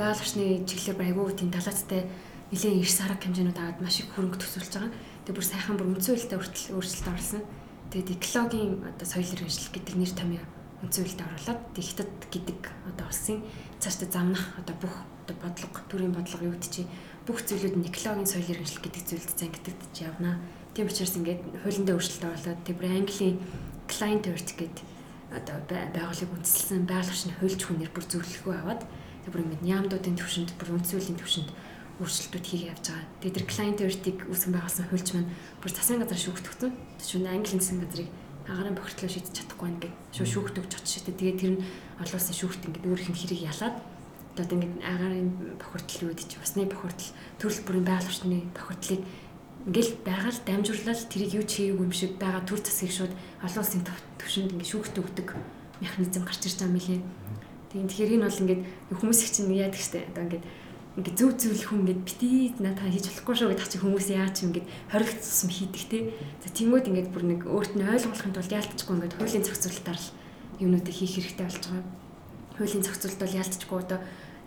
байгаль орчны чиглэлээр айгүй тийм талаацтай нэлээд их сараг хэмжээнүүд аваад маш их хөрөнгө төсөөлж байгаа. Тэгээд бүр сайхан бүр үндсэн үйлдэл хүртэл өөрчлөлт орсон. Тэгээд экологийн одоо соёл иргэншил гэдэг нэр томьёо үйлдэл оруулаад тэг хятад гэдэг одоо улсын цаашдаа замнах одоо бүх одоо бодлого төрийн бодлого юу гэдэг чи бүх зүйлүүд нь экологийн соёл иргэншил гэдэг зүйлд зангидагдж явна. Тийм учраас ингээд хуулиндаа өөрчлөлт оруулаад тэр Английн client work гэдэг одоо байгууллагыг үндэслэн орчны хуульч хүнээр бүр зөвлөгөө аваад тэр бүр ингээд нямдуудын төвшөнд бүр үндсүүлийн төвшөнд өөрчлөлтүүд хийх явж байгаа. Тэгээд тэр client work-ийг үүсгэн байгуулсан хуульч маань бүр засгийн газар шүүгдэгтэн. Тэшүүн Английн засгийн газрыг агарын бохирдлоо шийдэж чадахгүй байна гэж шууд шүүгдэг очиж шээ. Тэгээд тэр нь олон улсын шүүгт ингээд өөрийнх нь хэрэг ялаад одоо ингээд агарын бохирдол юу чи усны бохирдол төрөл бүрийн байгаль орчны бохирдлыг ингээл байгаль дамжуулаад тэрийг юу чийгээгүй юм шиг байгаа төр засгийг шууд олон улсын төвшөнд ингээ шүүхт өгдөг механизм гарч ирж байгаа мөлий. Тийм тэгэхээр энэ бол ингээд хүмүүс их чинь яадаг штэ одоо ингээд ингээд зөв зөвлөх хүн ингээд битий надаа хийж болохгүй шүү гэдэг чинь хүмүүс яа ч ингээд хоригт цусм хийдэг те. За тиймүүд ингээд бүр нэг өөрт нь ойлгуулахын тулд яалтчгүй ингээд хуулийн зохицуулалтаар л юмнуудыг хийх хэрэгтэй болж байгаа. Хуулийн зохицуулалт бол яалтчгүй одоо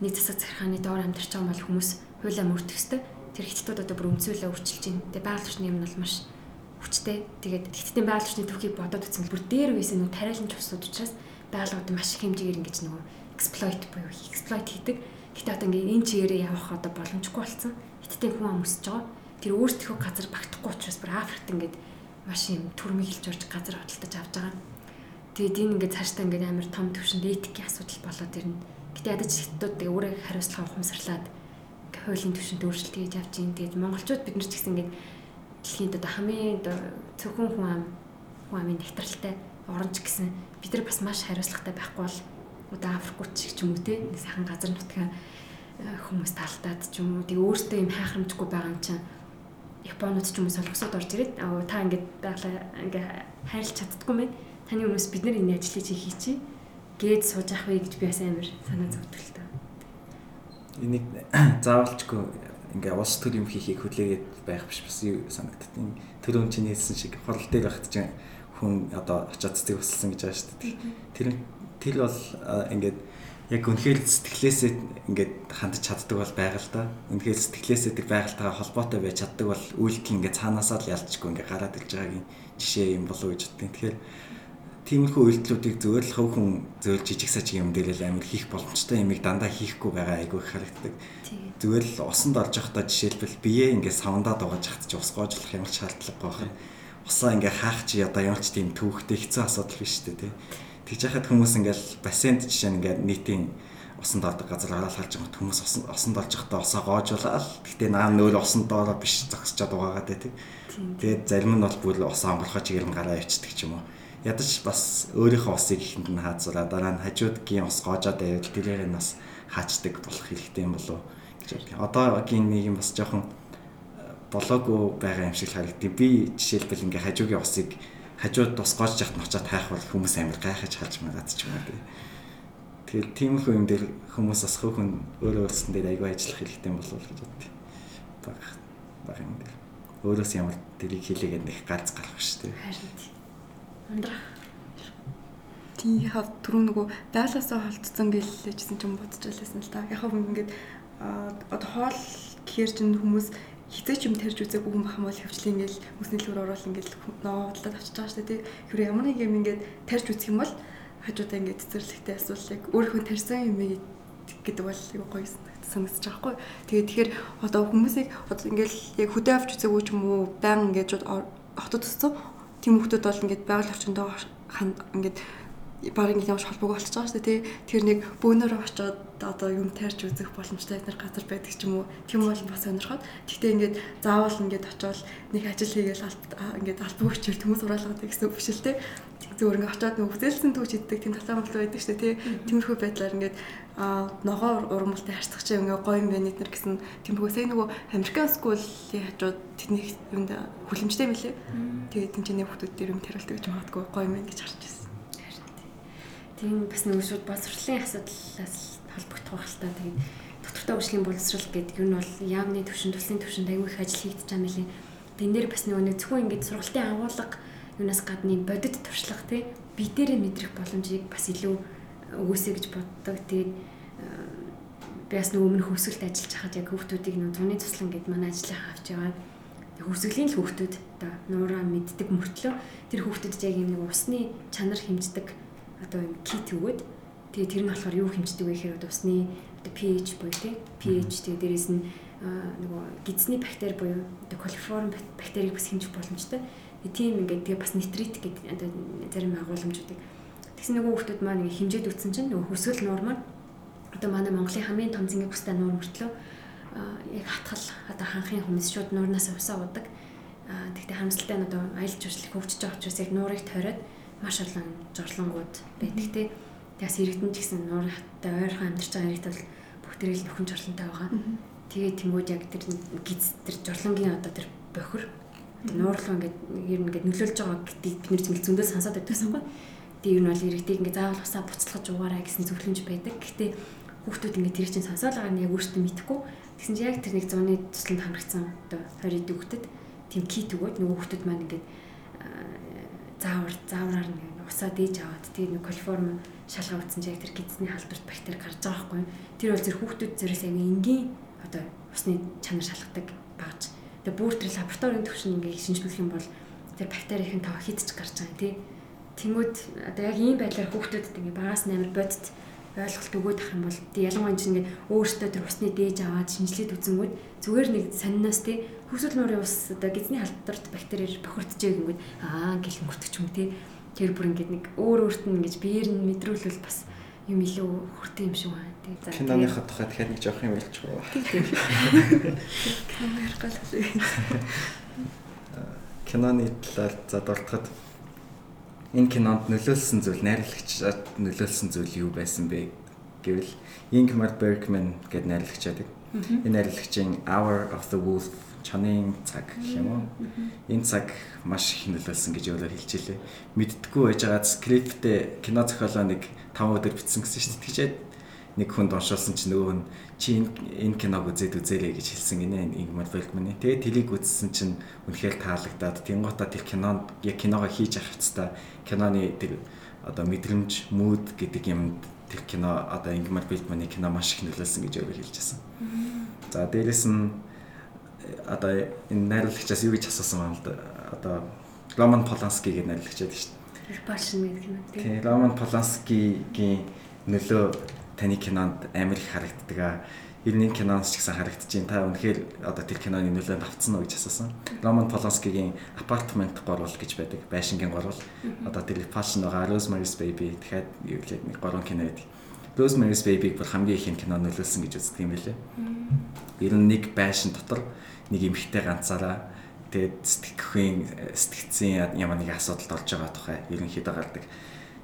нэг засаг захиргааны доор амьдарч байгаа бол хүмүүс хуулиа мөрдөх ёстой тэр хятадууд одоо бүр өмцөөлөө үрчилж байна. Тэгээ байгаль орчны юм бол маш хүчтэй. Тэгээд хятадын байгаль орчны төвхийг бодоод үзсэн бүр дээр үесэн нүү тариалан чусууд учраас байгууллагууд маш их хэмжээгээр ингэж нөгөө эксплойт буюу эксплойт хийдэг. Гэтэ одоо ингээ энэ чигээрээ явах одоо боломжгүй болсон. Хятадын хүн ам өсөж байгаа. Тэр өөртөө газар багтахгүй учраас бүр Африкт ингээд маш юм төрмийг хэлж орж газар хөдөлтөж авч байгаа. Тэгээд энэ ингээд цаашдаа ингээд амар том төвшөнд этикийн асуудал болоод ирнэ. Гэтэ ядаж хятадууд тэгээ өөрөө хариуцлага ухамсарлаад хуулийн түвшинд өөрчлөлт хийж авч ийн. Тэгээд монголчууд бид нар ч гэсэн ингээд дэлхийд одоо хамгийн цөөхөн хүн ам хүн амын нэгтралтай оронч гэсэн бид нар бас маш хариуцлагатай байхгүй бол одоо Африкууд шиг ч юм уу те нэг сайхан газар нутгаа э, хүмүүс талтаад ч юм уу тэг өөртөө юм хайхрамжгүй байгаа юм чинь Японууд ч юм уу солонгосууд орж ирээд та ингээд байглаа ингээ хайрлах чаддгүй мэн таны өмнөөс бид нар энэ ажлыг чи хийчи гээд сууж ах вэ гэж би бас амар санаа зовтол та энийг заавалчгүй ингээ улс төр юм хийхийг хүлээгээд байх биш бас юу санагддаг. Тэр хүн чинь хэлсэн шиг дээр байхад чинь хүн одоо очиад цэцэг бассан гэж байгаа шүү дээ. Тэр тэр бол ингээд яг үнэхээр сэтгэлээсээ ингээд хандж чаддаг бол байга л да. Үнэхээр сэтгэлээсээ тэр байгальтайгаа холбоотой байж чаддаг бол үйлдэл ингээд цаанаасаа л ялцчихгүй ингээд гараад ирж байгаагийн жишээ юм болов гэж боддог. Тэгэхээр тиймэрхүү үйлдэлүүдийг зөвөр л хөв хүн зөвл жижиг сажиг юм дээрэл амир хийх боломжтой юмыг дандаа хийхгүй байгаа айгүй харагддаг. Зүгээр л усанд орж явахдаа жишээлбэл бие ингээд савандаа дугаж хат ч ус гоожлох ч шаардлагагүй байх. Усаа ингээд хаах чи одоо ямар ч тийм төвхтэй хэцүү асуудал биш үү те. Тэгж яхад хүмүүс ингээд бассейнд жишээ нь ингээд нийтийн усанд ордог газар ороод халж байгаа хүмүүс усанд орж явахдаа усаа гоожуулаад гэтээ наа нөөл усан доороо биш зогсчод угаагаад те. Тэгээд зарим нь бол бүр усаа амгалахаа чигээр нь гараа явчихдаг ч юм уу ядаж бас өөрийнхөө усыг ихэнд нь хаацуулаа дараа нь хажуудгийн ус гоожоод байвал тэрээр нь бас хаачдаг болох хэрэгтэй юм болов гэж боддог. Одоогийн нийгэм бас жоохон э, болоогүй байгаа юм шиг харагдав. Би жишээлбэл ингээ хажуугийн усыг хажууд тус гоож яхад нь очиад хайх бол хүмүүс амир гайхаж халж магаад ч юм уу тий. Тэгэхээр тиймэрхүү юм дээр хүмүүс бас хөөхөн өөрөө өөрсдөн дээр аягүй ажиллах хэрэгтэй юм болов гэж боддог. Баг баг юм дээр. Өөрөөс ямар тэрийг хийлээгээд нэг галз гарах шүү дээ. Харин Ундрах. Тийм яхав түрүү нөгөө даалаасаа холцсон гэлээжсэн ч юм бодож байлаа л та. Яхав ингээд одоо хоол гэхэр чинь хүмүүс хизээч юм тарьж үзээгүй хүн бахам бол хөвчлээ ингээл үсний лүр орол ингээл ноодлоод авчиж байгаа шүү дээ. Тэр ямар нэг юм ингээд тарьж үзэх юм бол хажуудаа ингээд цэцэрлэгтэй асуулыг өөрийнхөө тарьсан юм гэдэг бол айгүй гоё санагдаж байгаа хгүй. Тэгээд тэгэхээр одоо хүмүүсийг одоо ингээл яг хөдөө авч үзээгүй ч юм уу баян ингээд хотод төссөн тийм хүмүүс бол ингээд байгаль орчиндөө ингээд баг ингээд явж холбоог болчихж байгаа шүү дээ тий. Тэр нэг бөөнөрөө очиод одоо юм таарч үзэх боломжтой нар газар байдаг ч юм уу. Тийм бол бас сонирхоод. Гэхдээ ингээд заавал ингээд очиод нэг ажил хийгээл ингээд албаг өчөр хүмүүс ураалгаад гэсэн үг биш л тий. Зөвөр ингээд очиод нэг хүсэлсэн түүч иддэг тийм талаа мал байдаг шүү дээ тий. Тиймэрхүү байдлаар ингээд а ногоо урмалтай харьцах чинь ингээ гоё юм байна нэр гэсэн тиймэрхүү сая нөгөө Американ скуулийн хажууд тэдний юунд хүлэмжтэй мөлий. Тэгээд тэнцэнэ хүмүүс дээр юм тариулдаг гэж магадгүй гоё юм байна гэж харж байна. Тийм бас нөгөө шууд боловсролын асуудлаас холбогдох байх л та. Тэгээд доктортой үйлчлэгийн боловсрол гэдэг юу нь бол яамны төвшин туслын төвшөнд аягүй их ажил хийгдэж байгаа мөлий. Тэн дээр бас нэг зөвхөн ингээ сургалтын агуулга юунаас гадны бодит туршлага тий бие дээрээ мэдрэх боломжийг бас илүү өгөөсэй гэж боддог. Тэгээд би бас нөгөө өмнө хөвсгөлд ажиллаж хахад яг хүүхдүүдийг нөгөө зуны туслан гэд манай ажлынхаа авч яваад хөвсгөлийн л хүүхдүүд одоо нуураа мэддэг мөртлөө тэр хүүхдүүд яг юм нэг усны чанар хэмждэг одоо юм кит өгөөд тэгээ тэр нь болохоор юу хэмждэг вэ гэхээр одоо усны одоо pH буюу тий pH тэгээ дээрэс нь нөгөө гидсний бактери буюу одоо колиформ бактерийг бас хэмжих боломжтой. Тийм ингээд тэгээ бас нитрит гэдэг одоо зарим агуулмжуудыг Тэгсэн нөгөө хүүхдүүд маань ингээ хэмжээд үтсэн чинь нөгөө хөсгөл нуурмаар одоо манай Монголын хамгийн том зингийн бустай нуур мөртлөө яг хатгал одоо ханхын хүмүүс шууд нуурнаас усаа удаг. Тэгтээ хамсалтай нь одоо аялал жуулчлал хөгжиж байгаа учраас яг нуурыг тойроод маш олон жорлонгууд байдаг те. Тэгээс иргэдэн ч гэсэн нуур хаттай ойрхон амьдарч байгаа иргэд бол бүх тэрэл нөхөн жорлонтой байгаа. Тэгээд тэнгууд яг тэр гиз тэр жорлонгийн одоо тэр бохир нуурлуу ингээд ер нь ингээд нөлөөлж байгаа гэдгийг бид нэр зөндөө сонсоод байдагсан гоё. Тэгээ юу нь бол иргэдийг ингээ заавал усаа буцалгаж угаарай гэсэн зөвлөмж байдаг. Гэхдээ хүүхдүүд ингээ тэр чинь сонсоол байгаа нь яг өөртөө мэдэхгүй. Тэгсэн чинь яг тэр нэг зуны тусланд хамрагдсан одоо 20 хүүхдэд тийм кит өгөөд нөгөө хүүхдүүд маань ингээ заавар заавраар нэг усаа дээж аваад тэгээ нэг колформ шалгаа утсан чинь яг тэр гидсний халдварт бактери гарч байгаа байхгүй. Тэр бол зэрэг хүүхдүүд зэрэг яг энгийн одоо усны чанар шалгадаг багж. Тэгээ бүр тэр лабораторийн төвшин ингээ шинжлэх юм бол тэр бактерийн тав хитч гарч байгаа тийм Тэнгүүд одоо яг ийм байдлаар хүүхдүүдэд ингээ багаас амар бодит ойлголт өгөөд ах юм бол тий ялангуяа чинь ингээ өөртөө тэр усны дээж аваад шинжилээд үзэнгүүд зүгээр нэг сонноос тий хүсэл нуурын ус одоо гизний халдварт бактериэр бохирдчихээ гингүүд аа гэл өнгөртөг юм тий тэр бүр ингээ нэг өөр өөрт нь ингэж биеэр нь мэдрүүлвэл бас юм илүү хүртээ юм шиг байна тий за киноны хатхаа тэгэхээр нэг жоох юм кино ярих гал киноны талаар за дуртахад энэ кинонд нөлөөлсөн зүйл найрлагчид нөлөөлсөн зүйл юу байсан бэ гэвэл Ingmar Bergman гэдэг найрлагч байдаг. Энэ найрлагчийн Hour of the Wolf чанын цаг гэх юм уу. Энэ цаг маш их нөлөөлсөн гэж өөрөөр хэлж илээ. Мэддэггүй байж байгаа скриптээ кино зохиолоо нэг 5 өдөр бичсэн гэсэн шүү дээ. Тэгчээд нэг хүнд уншуулсан чинь нөгөө нь чи энэ киног үзээд үзээрэй гэж хэлсэн гинэ Ингмар Бергманы. Тэгээ телийг үзсэн чинь үнэхээр таалагдаад тэнгуутаа тэр кинонд яг киногоо хийж авах хэвээр киноны тэр одоо мэдрэмж, мууд гэдэг юмд тэр кино одоо Ингмар Бильдманы кино маш их нөлөөлсөн гэж өөрөө хэлж байсан. За дээрэс нь одоо энэ найруулагчаас юу гэж асуусан юм л да. Одоо Роман Поланскигийн найруулагч байдаг шүү дээ. Репашн гэдэг юм тийм. Тийм Роман Поланскигийн нөлөө таны кинонд амар их харагддаг аа. Ер нь энэ киноноос ч гэсэн харагдчихээн. Та үнэхээр одоо тэр киноны нөлөөнд автсан уу гэж асуусан. Роман Поланскигийн апартмент гурвал гэж байдаг. Байшингийн гурвал. Одоо тэр Passion байгаа Rosemary's Baby дахиад юу гэлээ нэг гурван кино байдаг. Rosemary's Baby-г бүр хамгийн их кино нөлөөлсөн гэж үздэг юм билээ. Ер нь нэг байшин дотор нэг эмэгтэй ганцаараа тэгээд сэтгэхийн сэтгцийн ямар нэг асуудалд орж байгаа тухай ерөнхийдөө гардаг.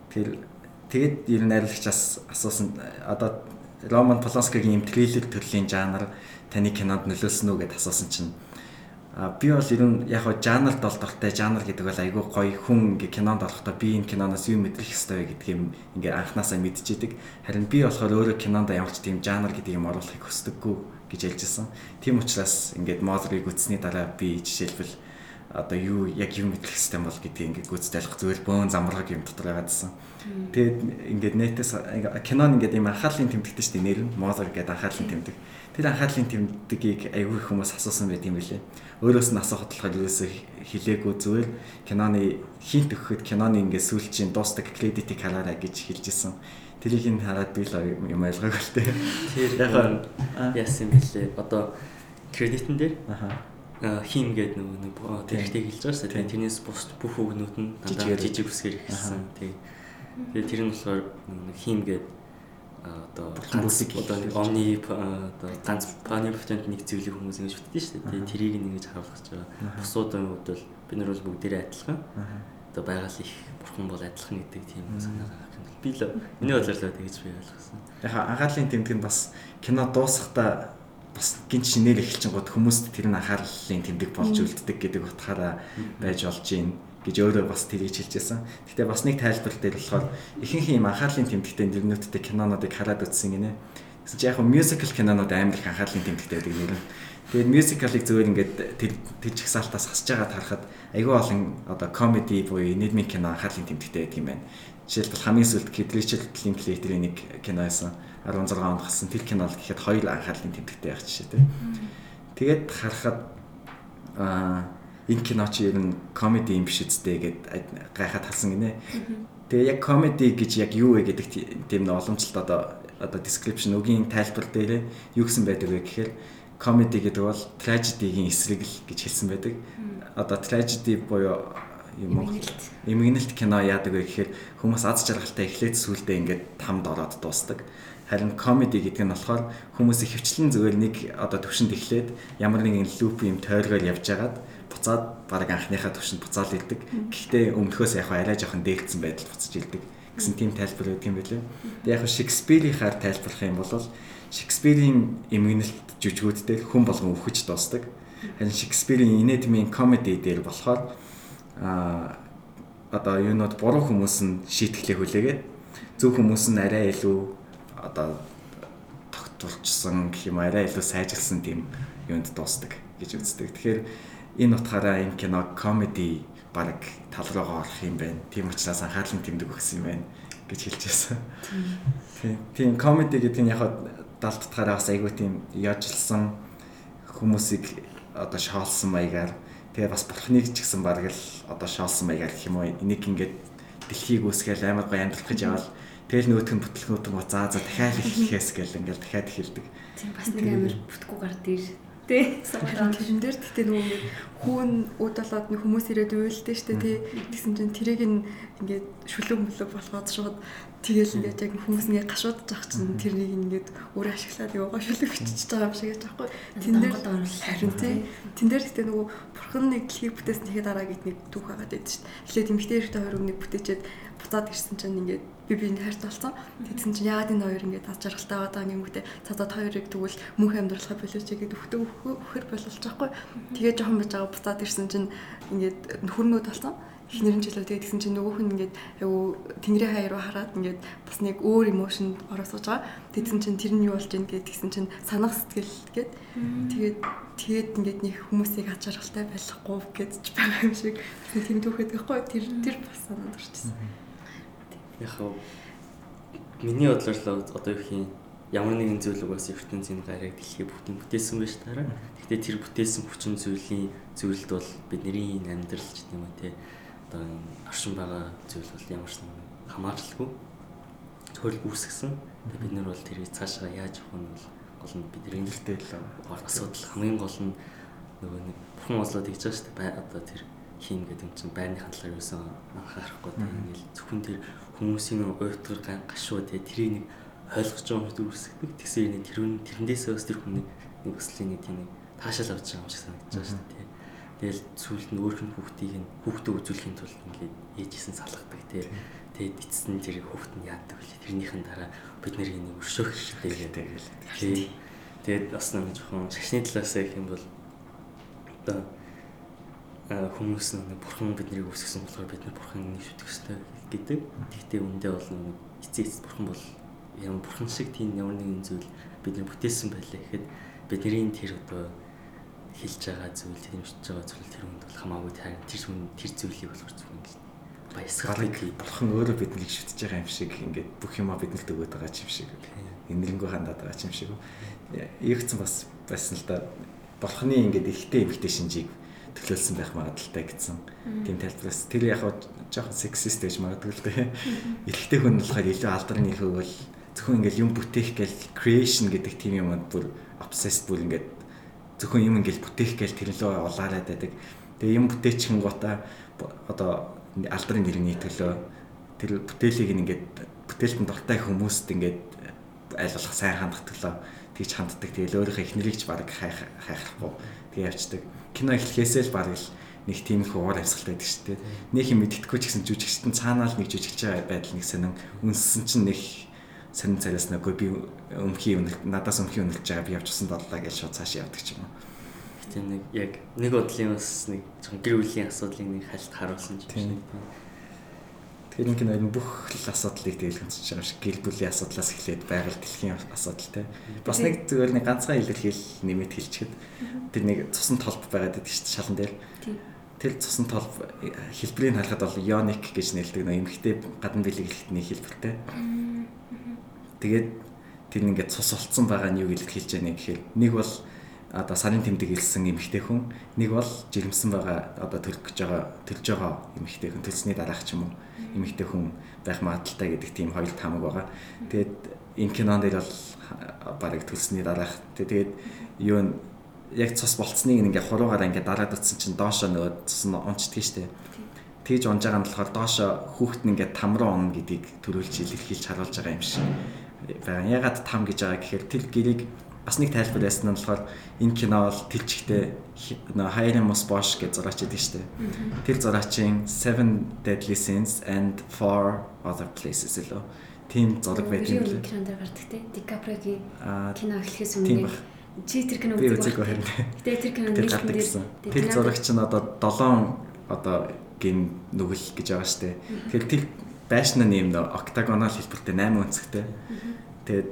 Тэр тэгээд ер нь найруулагчаас асуусан одоо Роман Поланскигийн юм триллер төрлийн жанр таны кинонд нөлөөлсөн үү гэдээ асуусан чинь би бол ер нь яг хоо жанрд бол дуртай жанр гэдэг бол айгүй гоё хүн ингээ кинонд орохдоо би энэ киноноос юу мэдрэх ёстой вэ гэдгийг ингээ анханасаа мэдчихэдэг. Харин би болохоор өөрөө кинонд ямар ч тийм жанр гэдэг юм оруулахыг хүсдэггүй гэж хэлжсэн. Тийм учраас ингээд Мозрыг үтсний дараа би жишээлбэл одоо юу яг юу мэдлэх систем бол гэдгийг ингээд гүйцэтгэх зүгээр бөөн замбаргаг юм дотор байгаадсан. Тэгээд ингээд нэтээс кинон ингээд юм анхаарлын тэмдэгтэй шүү дээ нэр нь Мозер гэдэг анхаарлын тэмдэг. Тэр анхаарлын тэмдгийг аягүй хүмүүс асуусан байт юм билээ. Өөрөөс нь асуухад болохоор ерөөсөө хилээгүй зүгээр киноны хинт өгөхөд киноны ингээд сүүлчийн дуустдаг кредитийг хараарай гэж хэлжсэн. Тэрийг нь хараад би л юм ойлгоогүй л дээ. Тэр яг яасан бэлээ. Одоо кредитэн дээр Аха. Хим гэдэг нөгөө нэг тэрхтийг хэлж байгаа шүү дээ. Тэрнээс бус бүх үгнүүд нь дандаа жижиг үсгээр ихсэн. Тэг. Тэгээ тэр нь болохоор нэг хим гэдэг одоо ганц одоо нэг omni одоо ганц panipotент нэг зүйлийг хүмүүс ингэж бүтдэн шүү дээ. Тэгээ тэрийг ингэж харуулж байгаа. Бусуудын хувьд бол бид нар бол бүгдээрээ адилхан. Одоо байгаль их бурхан бол адилхан гэдэг тийм санаа гаргах юм. Би л бодлоор л тэгж би ойлгосон. Яг анхаарлын тэмдэг нь бас кино дуусахдаа бас гинт шинээр эхэлчин гот хүмүүст тэр нь анхаарлын тэмдэг болж үлддэг гэдэг утгаараа байж болж гин гэж өөрөө бас тэрийг хэлжсэн. Гэтэ бас нэг тайлбар дээр болохоор ихэнх юм анхаарлын тэмдэгтэй нэрнүүдтэй кинонуудыг хараад үзсэн гинэ. Гэсэн чи яг мюзикл кинонууд амар их анхаарлын тэмдэгтэй байдаг нэр нь. Тэгээд мюзикалыг зөвөр ингээд тэр тэр жигсаалтаас хасж байгаад харахад айгүй олон одоо комеди буюу нийгмийн кино анхаарлын тэмдэгтэй байдаг юм байна. Жишээлбэл хамгийн сүүлд Кидричл Линклейтерийн нэг кино байсан. 16 онд гарсан тэр кино л гэхэд хоёр анхаарлын тэмдэгтэй байх жишээ тийм. Тэгээд харахад аа энэ кино чи ер нь комеди юм биш үстэй гэд гайхаад харсан гинэ. Тэгээ яг комеди гэж яг юу вэ гэдэг ти- тийм нэг боломжлолт одоо одоо description үгийн тайлбар дээр юу гэсэн байдаг вэ гэхээр комеди гэдэг бол трагедигийн эсрэг л гэж хэлсэн байдаг. Одоо трагеди буюу юм уу? Эмгэнэлт кино яадаг вэ гэхээр хүмүүс аз жаргалтай эхлээд сүулдэ ингээд тамд ороод дуустдаг. Харин комеди гэдэг нь болохоор хүмүүс ихэвчлэн зүгээр нэг одоо төвшөнд эхлээд ямар нэгэн луп юм тойргоор явж хагаад буцаад баг анхныхаа төвшөнд буцаал ирдэг. Гэхдээ өмнөхөөс яг арай жоохон дээлцсэн байдал буцаж ирдэг гэсэн тийм тайлбар өгдөг юм байлээ. Тэгээ яг Шекспирийнхаар тайлбарлах юм бол Шекспирийн эмгэнэлт жүжгүүд дээр хүн болгон өвхөж дуустдаг. Харин Шекспирийн инедмийн комеди дээр болохоор а одоо юунод буруу хүмүүс нь шийтгэлээ хүлээгээд зөв хүмүүс нь арай илүү одоо тогтворчсон гэх юм арай илүү сайжилсан тийм юунд дуустдаг гэж үздэг. Тэгэхээр энэ утгаараа энэ кино комеди баг тал руугаа орох юм байна. Тийм учраас анхаарлын тэмдэг өгсөн юм байна гэж хэлж байсан. Тийм. Тийм комеди гэдэг нь яг далд утгаараа бас айгүй тийм яжилсан хүмүүсийг одоо шоолсон маягаар тэгээ бас бурхныг ч гэсэн баг л одоо шоолсон маягаар гэх юм уу энийг ингээд дэлхийг үүсгээл амар гоё амьдрах гэж явал тэгэл нөтг нь бүтлгүүтэн го заа за дахиад эхлэхээс гэл ингээд дахиад эхэлдэг. Тийм бас нэг амир бүтггүй ир. Тэ. Харин тэрэн дээр тэгтээ нөгөө хүүн үд болоод нэг хүмүүс ирээд уйлдээ штэ тий тэгсэн чинь тэрийг нь ингээд шүлэг мүлэг болгоод шууд тэгэл ингээд яг хүмүүс ингээд гашуудж авах чинь тэрнийг ингээд өөр ашиглаад яваа шүлэг бичиж байгаа юм шиг гэж аахгүй тэн дээр харин тий. тэн дээр тэгтээ нөгөө бурхан нэг дэлхийг бүтээсэн тэгэхэд дараа гэд нэг түүх хагаад байдаг штэ эхлээд эмгтэй эрэгтэй хоёр өмнө бүтэчээд буцаад ирсэн чинь ингээд би биэнд хайрт болсон. Тэгсэн чинь яагаад энэ хоёр ингээд аз жаргалтай байгаа юм гэмэгтэй цацаад хоёрыг тэгвэл мөнх амьдралаа болооч гэдэг өгтөө өгөхөр бололч байхгүй. Тэгээ жоохон байж байгаа буцаад ирсэн чинь ингээд нөхөрнүүд болсон. Эхнэрэн жилөө тэгээ тэгсэн чинь нөгөөх нь ингээд айгу тэнгэрийн хаяа руу хараад ингээд бас нэг өөр эмошн ороосгож байгаа. Тэгсэн чинь тэр нь юу болж ийн гэд тэгсэн чинь санах сэтгэл гэд. Тэгээд тэгээд ингээд нэг хүмүүсийг аз жаргалтай байхгүй гэж ч байгаа юм шиг. Тийм түүхэд гэхгүй тэр тэр бас санаад орчихсон. Яг хав. Миний бодлоор л одоо юу юм ямар нэгэн зүйл угаас ертөнцийн гарыг дэлхий бүгдийг бүтээсэн байж таараа. Гэхдээ тэр бүтээсэн хүчин зүйлийн зүйлд бол бидний амьдрал ч гэдэм үү те одоо оршин байгаа зүйл бол ямар ч хамааралгүй зөвхөн үүсгэсэн. Тэгээ бид нар бол тэрийг цаашаа яаж явах нь бол гол нь бидний Илтэй л асуудал хамгийн гол нь нөгөө нэг бурхан ослоод хийж байгаа шүү дээ. Одоо тэр хийн гэдэг юм чинь байрны хандлагаар юусан анхаарахгүй тийм ингээл зөвхөн тэр хүмүүсийн уйтгар гашуу тий тэрийг нэг ойлгож байгаа хүмүүс үүсгдэг. Тэгсэн юм тэрүүн тэрнээсээ бас тэр хүний нэг өслийн нэг тийм таашаал авч байгаа юм шиг санагдаж байгаа шүү дээ. Тэгэл сүүлд нь өөрх нь хүүхдийг нь хүүхдээ үзүүлэхийн тулд ингээд ээжсэн салгадаг тий. Тэгээд эцэст нь тэр хүүхд нь яадаг вэ? Тэрнийхэн дараа бид нэр энийг өршөөх хэрэгтэй гэдэг. Тий. Тэгээд бас нэг жоохон шашны талаас гэх юм бол одоо хүмүүс нэг бурхан биднийг үүсгэсэн болохоор бид нар бурхан нэг шүтэх хэрэгтэй гэдэг. Гэхдээ үндэ бол нэг эцээ эцэст бурхан бол ямар бурхан шиг тийм ямар нэгэн зүйл бидний бүтээсэн байлаа гэхэд бидний тэр одоо хэлж байгаа зүйл тэр юмшиж байгаа зүйл тэр хүнд бол хамаагүй тань тэр хүн тэр зүйлийг болохоор зөвхөн баясгал гэдэг. Бурхан өөрөө биднийг шүтэж байгаа юм шиг ингээд бүх юмаа биднэрт өгöd байгаа юм шиг. Энэрнгөө хандаад байгаа юм шиг. Ийгцэн бас байсан л да. Бурханы ингээд эргэтэй эмгтэй шинжийг төлөөлсөн байх магадaltaй гэсэн тийм тайлбараас тэр яг жоохон сексист гэж магадгүй л дээ. Эрэгтэй хүн болохоор илүү алдрын нөхөө бол зөвхөн ингээл юм бүтээх гээл creation гэдэг тийм юмд бүр obsessed бүр ингээд зөвхөн юм ингээл бүтээх гээл тэр лөө улаарад байдаг. Тэгээ юм бүтээчихэн гутаа одоо алдрын нэрний төлөө тэр бүтээлийг ингээд бүтээлтэнд дуртай хүмүүст ингээд айлуулах сайн хандах төлөө тийч ханддаг. Тэгээ өөрийнхөө эхнэрийг ч баг хайх хайхгүй. Тэгээ явцдаг кино эхлэхээсээ л баг л нэг тийм их уур амьсгалтай байдаг шүү дээ. Нэг юм мэддэхгүй ч гэсэн жүжигчтэн цаанаал нэг жүжигч байгаа байдал нэг сонин үнссэн чинь нэг сонин царайс нэггүй би өмхий үнэлт надаас өмхий үнэлж байгаа би явчихсан боллоо гэж шууд цааш явдаг ч юм уу. Гэтэ нэг яг нэг бодлын бас нэг гэр бүлийн асуудлыг нэг хальт харуулсан ч юм шиг. Тэгэхээр нэг кино бүх л асуудлыг дийлгэнцэж байгаа шиг гэр бүлийн асуудлаас эхлээд байгаль дэлхийн асуудал те. Бас нэг зүгээр нэг ганцхан илэрхийл нэмэт хэлчихэд тэр нэг цусан толб байгаад байдаг шүү дээ шалан дээр. Тэр цусан толб хэлбэрийг харахад бол Yonik гэж нэлдэг нөө эмхтэй гадна бэлэг хэлхтний хэлбэртэй. Тэгээд тэр ингээд цус олцсон байгаа нь юу илэрхийлж яана гэхээр нэг бол одоо сарын тэмдэг илсэн эмэгтэй хүн нэг бол жирэмсэн байгаа одоо төлөх гэж байгаа төлж байгаа эмэгтэй хүн төлсний дараах ч юм уу эмэгтэй хүн байх магадaltaй гэдэг тийм хоёр тамаг байгаа. Тэгээд энэ кинонд дээр бол барыг төлсний дараах тэгээд юу яг цус болцсныг ингээ хуруугаараа ингээ дараад утсан чинь доошоо нөгөө цус нь унцдаг штеп. Тэгж унж байгаа нь болохоор доошоо хүүхэд нь ингээ там руу унна гэдгийг төрүүлж илэрхийлж харуулж байгаа юм шиг. Ягаад там гэж байгаа гэхээр тэр гэрийг бас нэг тайлбар байсан нь болохоор энэ кино бол тэлчгтээ нөө Хайрын Мос Бош гэж зураач идэв штэ. Тэр зураачийн Seven Deadly Sins and Four Other Places лөө. Тийм зураг байдаг юм лээ. Кинонд гардаг те. Дикаприогийн кино эхлэхээс өмнө чи тэр кино үзег байна. Гэтэ тэр кино дээр тэр зурагч нь одоо 7 одоо гин нүгэл гэж байгаа штэ. Тэгэхээр тэр байшны нэм нөө октагонал хэлбэртэй 8 өнцгтэй. Тэгээд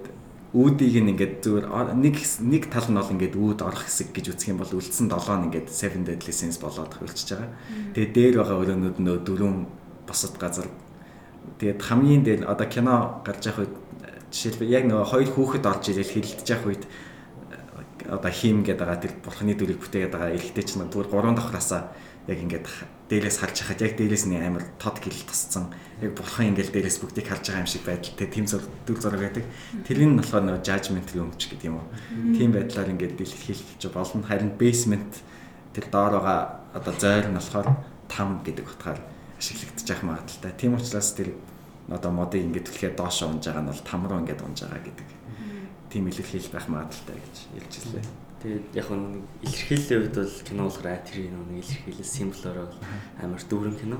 үүдийг нь ингээд зүгээр нэг нэг тал нь бол ингээд үүд орох хэсэг гэж үзэх юм бол үлдсэн 7 нь ингээд 7 deadly sins болоод хөлчихж байгаа. Тэгээд дээр байгаа өрөөнүүд нөө дөрөв босод газар. Тэгээд хамгийн дээр одоо кино гарч явах үед жишээлбэл яг нөгөө хоёр хүүхэд орж ирэл хэрэлдэж явах үед одоо хийм гэдэг байгаа тэр бурхны дүрийг бүтээгээд байгаа эрэгтэй чинь зүгээр 3 давхраасаа яг ингээд дээрээс харж хахад яг дээрээс нь амар тод гэрэл тасцсан. Яг бурхан ингээд дээрээс бүгдийг харж байгаа юм шиг байдалтай тийм зур дүр зураг байдаг. Тэрний нь болохоор нөгөө judgment room ч гэдэг юм уу. Тийм байдлаар ингээд дэлхийлж болно. Харин basement тэр доор байгаа одоо зойр нь болохоор там гэдэг утгаар ашиглагдчих ах магадaltaй. Тийм учраас тэр одоо модыг ингээд түлхээ доошоо унж байгаа нь бол там руу ингээд унж байгаа гэдэг. Тийм илэрхийлэл байх магадaltaй гэж хэлж илээ. Тэгээд яг нь илэрхийллийн үед бол кино болохоор тэр нэг илэрхийлэл символоор амар дүүрэн кино.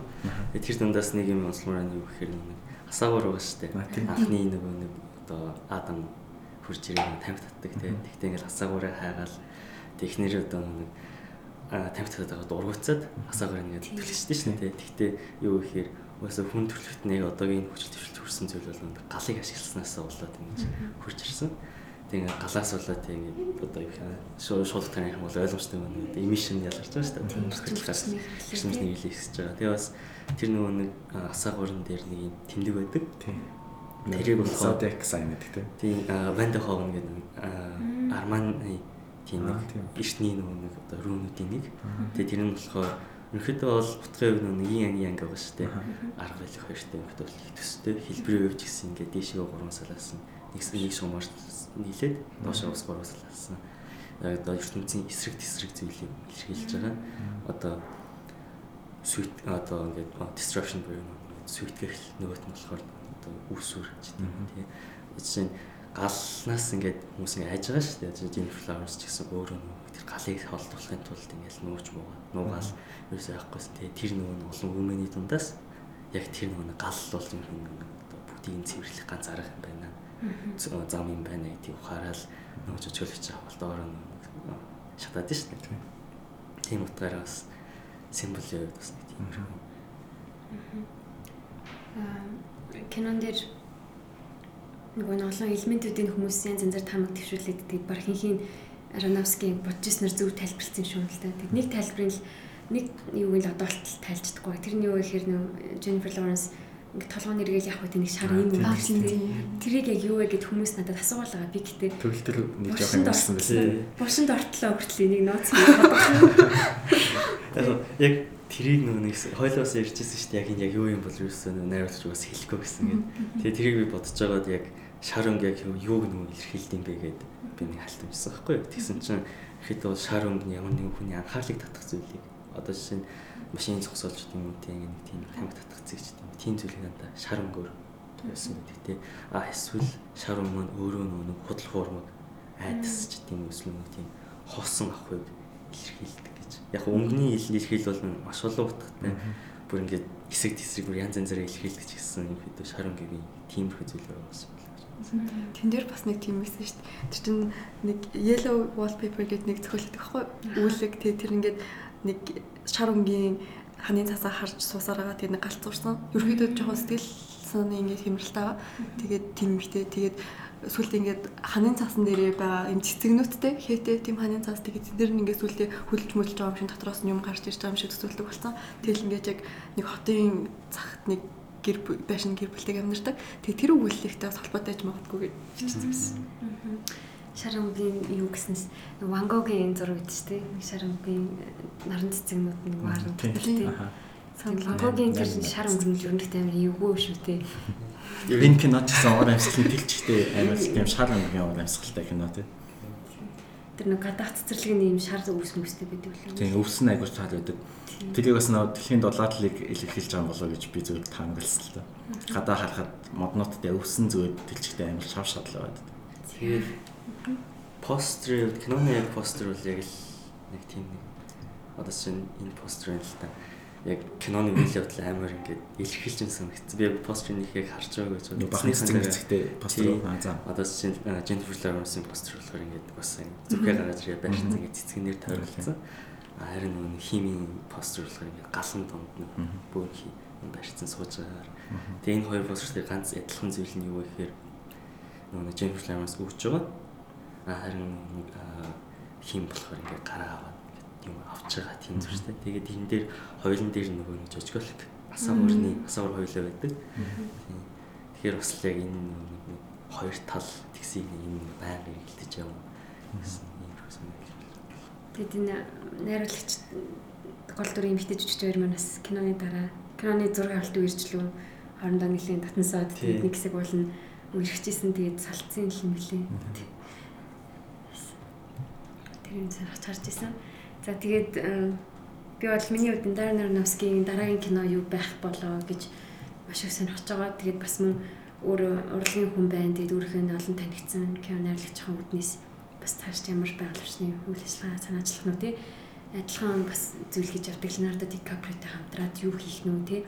Тэгээд тэр дундаас нэг юм онцлмоор нь юу гэхээр нэг асаагуур байгаа шүү дээ. Анхны нөгөө нэг одоо Адам хурж ирээд тамхи татдаг тийм. Тэгтээ ингээл асаагуураа хайгаал технэр одоо нэг тамхи татдаг дургуцаад асаагуур ингээд төлөж шүү дээ. Тэгтээ юу гэхээр Угаасаа хүн төрөлхт нэг одоогийн хүчил төвшөлт хүрсэн зүйл бол галыг ашигласнаас болоод ингэж хурж ирсэн. Тэгээ галаас болоод тэгээ одоо юу шууд таних юм бол ойлгомжтой юм байна. Эмишн ялгарч байгаа шүү дээ. Сэтгэлгээс хэрсэмж нэг илээ ихсэж байгаа. Тэгээ бас тэр нөгөө нэг асаагуурн дээр нэг юм тэмдэг байдаг. тэрийг болохоор Zodiac sign гэдэг тийм. тийм Ванда Ховн гэдэг аа, Арманы тийм нэг тийм. эртний нөгөө нэг одоо рүүнүүдийн нэг. Тэгээ тэр нь болохоор ерөнхийдөө бол утгын хувьд нөгөө yin yang yang байгаа шүү дээ. Арга байлах хоёртой ерөнхийдөө бол их төстэй. Хэлбэрийн хувьд ч гэсэн ингээд дээшээ гурван салаасан. Нэг нэг шумаар нийлээд доошоо ус гурван салаасан. Яг одоо ертөнцийн эсрэг тесрэг зүйлийг илэрхийлж байгаа. Одоо sweet одоо ингээд disruption буюу sweet-гэх нөгөөт нь болохоор одоо үүсвэр ч гэдэг юм тийм. Жишээ нь галнаас ингээд хүмүүс ингээд хайж байгаа шүү дээ. Jennifer Flowers ч гэсэн өөрөө тэр галыг холдуулахын тулд ингээд нууж муугаа нуугаал ерөөсөө явахгүйсэн. Тэгээ тэр нөгөө нь олон өмнөний дундаас яг тэр нөгөө гал бол юм бүгдийг цэвэрлэх ганц арга юм байна. Зам зам юм байна гэдгийг ухаарал нөгөө жижиглэгч авалт нөгөө шатаад шүү дээ. Тийм утгаараа бас символийн хувьд бас нэг тийм юм. Аа, кинон дээр нөгөө нэг олон элементүүдийн хүмүүс янз янзаар тамаг төвшүүлээд тэгээд баг хинхийн Ароновскийн бодчихснаар зөв тайлбарлсан юм шүү л да. Тэг нэг тайлбарын л нэг юу гэл одоолт тайлждаггүй. Тэр нь юу гэхээр нөө Jennifer Lawrence ингээ толгойн нэргээл явах үед нэг шар юм Аа, юм тийм. Тэрийг яг юу вэ гэд хүмүүс надад асуувал байгаа. Би гэтээ Төгөлтөр нэг жоох юмсан байсан. Тийм. бушинд ортлоо хүртэл энийг нууц бодох. Яг тэрийг нөгөө нэг хойлоос ярьжсэн шүү дээ. Яг энэ яг юу юм бол юусэн найруулагч угаас хэлэхгүй гэсэн гээд. Тэгээ тэрийг би бодож байгаад яг шар өнгө яг юуг нөгөө илэрхийлд юм бэ гэд би нэг халтамжсан байхгүй юу. Тэгсэн чинь ихэд бол шар өнгө нь ямар нэгэн хүний анхаарлыг татах зүйлийг одоо жишээ нь машин гэдэг юм уу тийм нэг тийм татах зүйл ч юм. Тийм зүйлийг надаа шар өнгөөр байсан гэдэг тий. А эсвэл шар өнгө маань өөрөө нөгөө худал хуурмаг айдас ч юм уу эсвэл нэг тийм хоосон ахыг илэрхийлдэг гэж. Яг өнгөний илэрхийл бол маш олон утгатай. Бүр ингээд хэсэг тесрэг бүр янз янзаараа илэрхийлдэг гэсэн юм хэд шар өнгөний тиймэрхүү зүйл байгаа бас. Тэн дээр бас нэг тийм байсан шүү дээ. Тэр чинь нэг yellow wallpaper гэдэг нэг зохиолтой байхгүй үүлэг тий тэр ингээд нэг шар өнгийн ханын цасаа харж суусараа тэр нэг галзуурсан. Ерөөдөө жоохон сэтгэл санааны ингээд хэмрэлтэй байгаа. Тэгээд тийм ихтэй тэгээд сүлд ингээд ханын цаасан дээрээ байгаа юм цэцэгнүүдтэй хээтэй тийм ханын цаас тэгээд тэр нь ингээд сүлдээ хөлж мөлж байгаа юм шиг дотроос нь юм гарч ирж байгаа юм шиг төсөөлдөг болсон. Тэгэл ингээд яг нэг хотын цагт нэг гэр байшин гэр бүлтэйг амьдардаг. Тэгээ тэр өгүүлэлттэй бас холбоотой ч магадгүй гэж бичсэн байсан. Шар өнгөний юу гэснээс Ван Гогийн зураг гэдэг чинь тийм шар өнгөний наран цэцэгнүүд нэг варн Тийм. тийм. Тийм Ван Гогийн тэр шар өнгөний журнагт амар эвгүй шүү дээ. Энэ кино ч гэсэн ор амьсгалын тэлчтэй амар тийм шар өнгөний ор амьсгалтай кино тийм. Тэр нэг гадаах цэцэрлэгийн юм шар үүс мүстэй байдаг лээ. Тийм өвсөн айгуур цаад байдаг. Тэрийг бас нөө дэлхийн дулаатлыг илэрхийлж байгаа болоо гэж би зөв таамагласан л та. Гадаа харахад модноттой өвсөн зүгээр тэлчтэй амар шав шадлаа байдаг. Тэгээд постэр киноны яг постэр бол яг л нэг тийм нэг одоо чинь энэ постэр юм л та. Яг киноны үйл явдал амар ингээд илэрхийлж юм санагдсан. Би их яг харж байгааг гэж Нэг бахан цэцэг цэцэгтэй постэр аа за. Одоо чинь Jennifer Lawrence-ийн постэр болохоор ингээд бас зүрхээ гаргаж ирээ байшин ингээд цэцгэнээр тойролцсон. Харин нөгөө химийн постэр болохоор ингээд галан донд нэг бүр хий юм барьцсан сууж байгаа. Тэгээ энэ хоёр постэр ганц адилхан зүйл нь юу вэ гэхээр нөгөө Jennifer Lawrence өгч байгаа. Харин нэг хим болохоор ингээд гараа аваад юм авч байгаа тийм зүрхтэй. Тэгээд энэ дээр хоёулын дээр нөгөө нэг жожголик асаагуурны асаагур хоёулаа байдаг. Тийм. Тэгэхээр бас л яг энэ хоёр тал тэгсийг энэ байнга эргэлдэж явна гэсэн юм person. Тэгэд энэ найруулагч гол дүрийн эмэгтэй жүжигч хоёр маань бас киноны дараа киноны зураг авалт үржилүү хоорондоо нэлийн татансаад нэг хэсэг бол нь үргэлжчихсэн тэгээд салцсан юм лээ. Юм зэрэг харж ирсэн. За тэгээд э, би бол миний хувьд Дарren Aronofsky-ийн дараагийн кино юу байх болоо гэж маш их сонирхож байгаа. Тэгээд бас мөн өөр урлагийн хүн байна. Тэгээд өөрийнхөө олон танигдсан кино найруулагчийн үднээс бас цааш ямар байгууллагчны үйл ажиллагаа санаачлах нь тий адилхан бас зүйл хийж явдаг Леонардо Ди Каприотой хамтраад юу хийх нь тий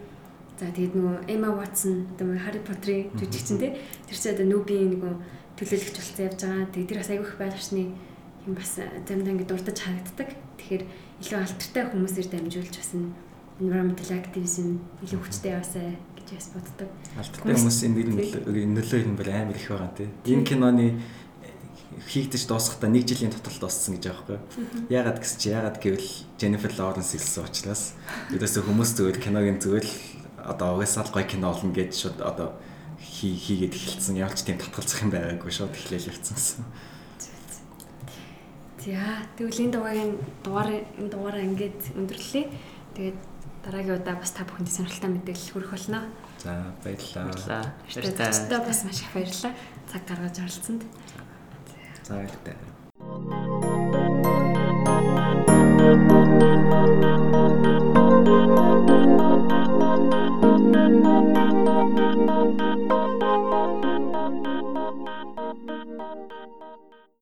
За тэгээд нөгөө Emma Watson одоо Harry Potter-ийн жүжигчин тий тэр чинь одоо нүүбийн нөгөө төлөөлөгч болсон явж байгаа. Тэгээд тэр бас айгүйх байгууллагчны юм бас заримдаа ингэ дурдж харагддаг. Тэгэхээр илүү алдартай хүмүүсээр дамжуулж бас environmental activism илүү хүчтэй яваасаа гэж бас боддог. Алдтай хүмүүс энэ нөлөө нөлөө юм бол амар их байгаа тийм. Энэ киноны хийгдэж дуусахдаа нэг жилийн дотор дууссан гэж байгаа байхгүй. Яагаад гэсэн чи яагаад гэвэл Jennifer Lawrence хэлсэн учраас ерөөсөө хүмүүс зүгээр киногийн зүгээр л одоо угаасаа л гоё кино болно гэж шууд одоо хий хийгээд эхэлсэн. Явж тийм татгалзах юм байгаагүй шууд эхлээл явцсан. За тэгвэл энэ дугаагийн дугаар энэ дугаараа ингээд өндөрлөе. Тэгээд дараагийн удаа бас та бүхэнд сонирхолтой мэдээлэл хүргэх болно. За баярлалаа. Баярлалаа. Баярлалаа. Бас маш их баярлалаа. Цаг гаргаж оролцсонд. За баярлалаа. Thank you.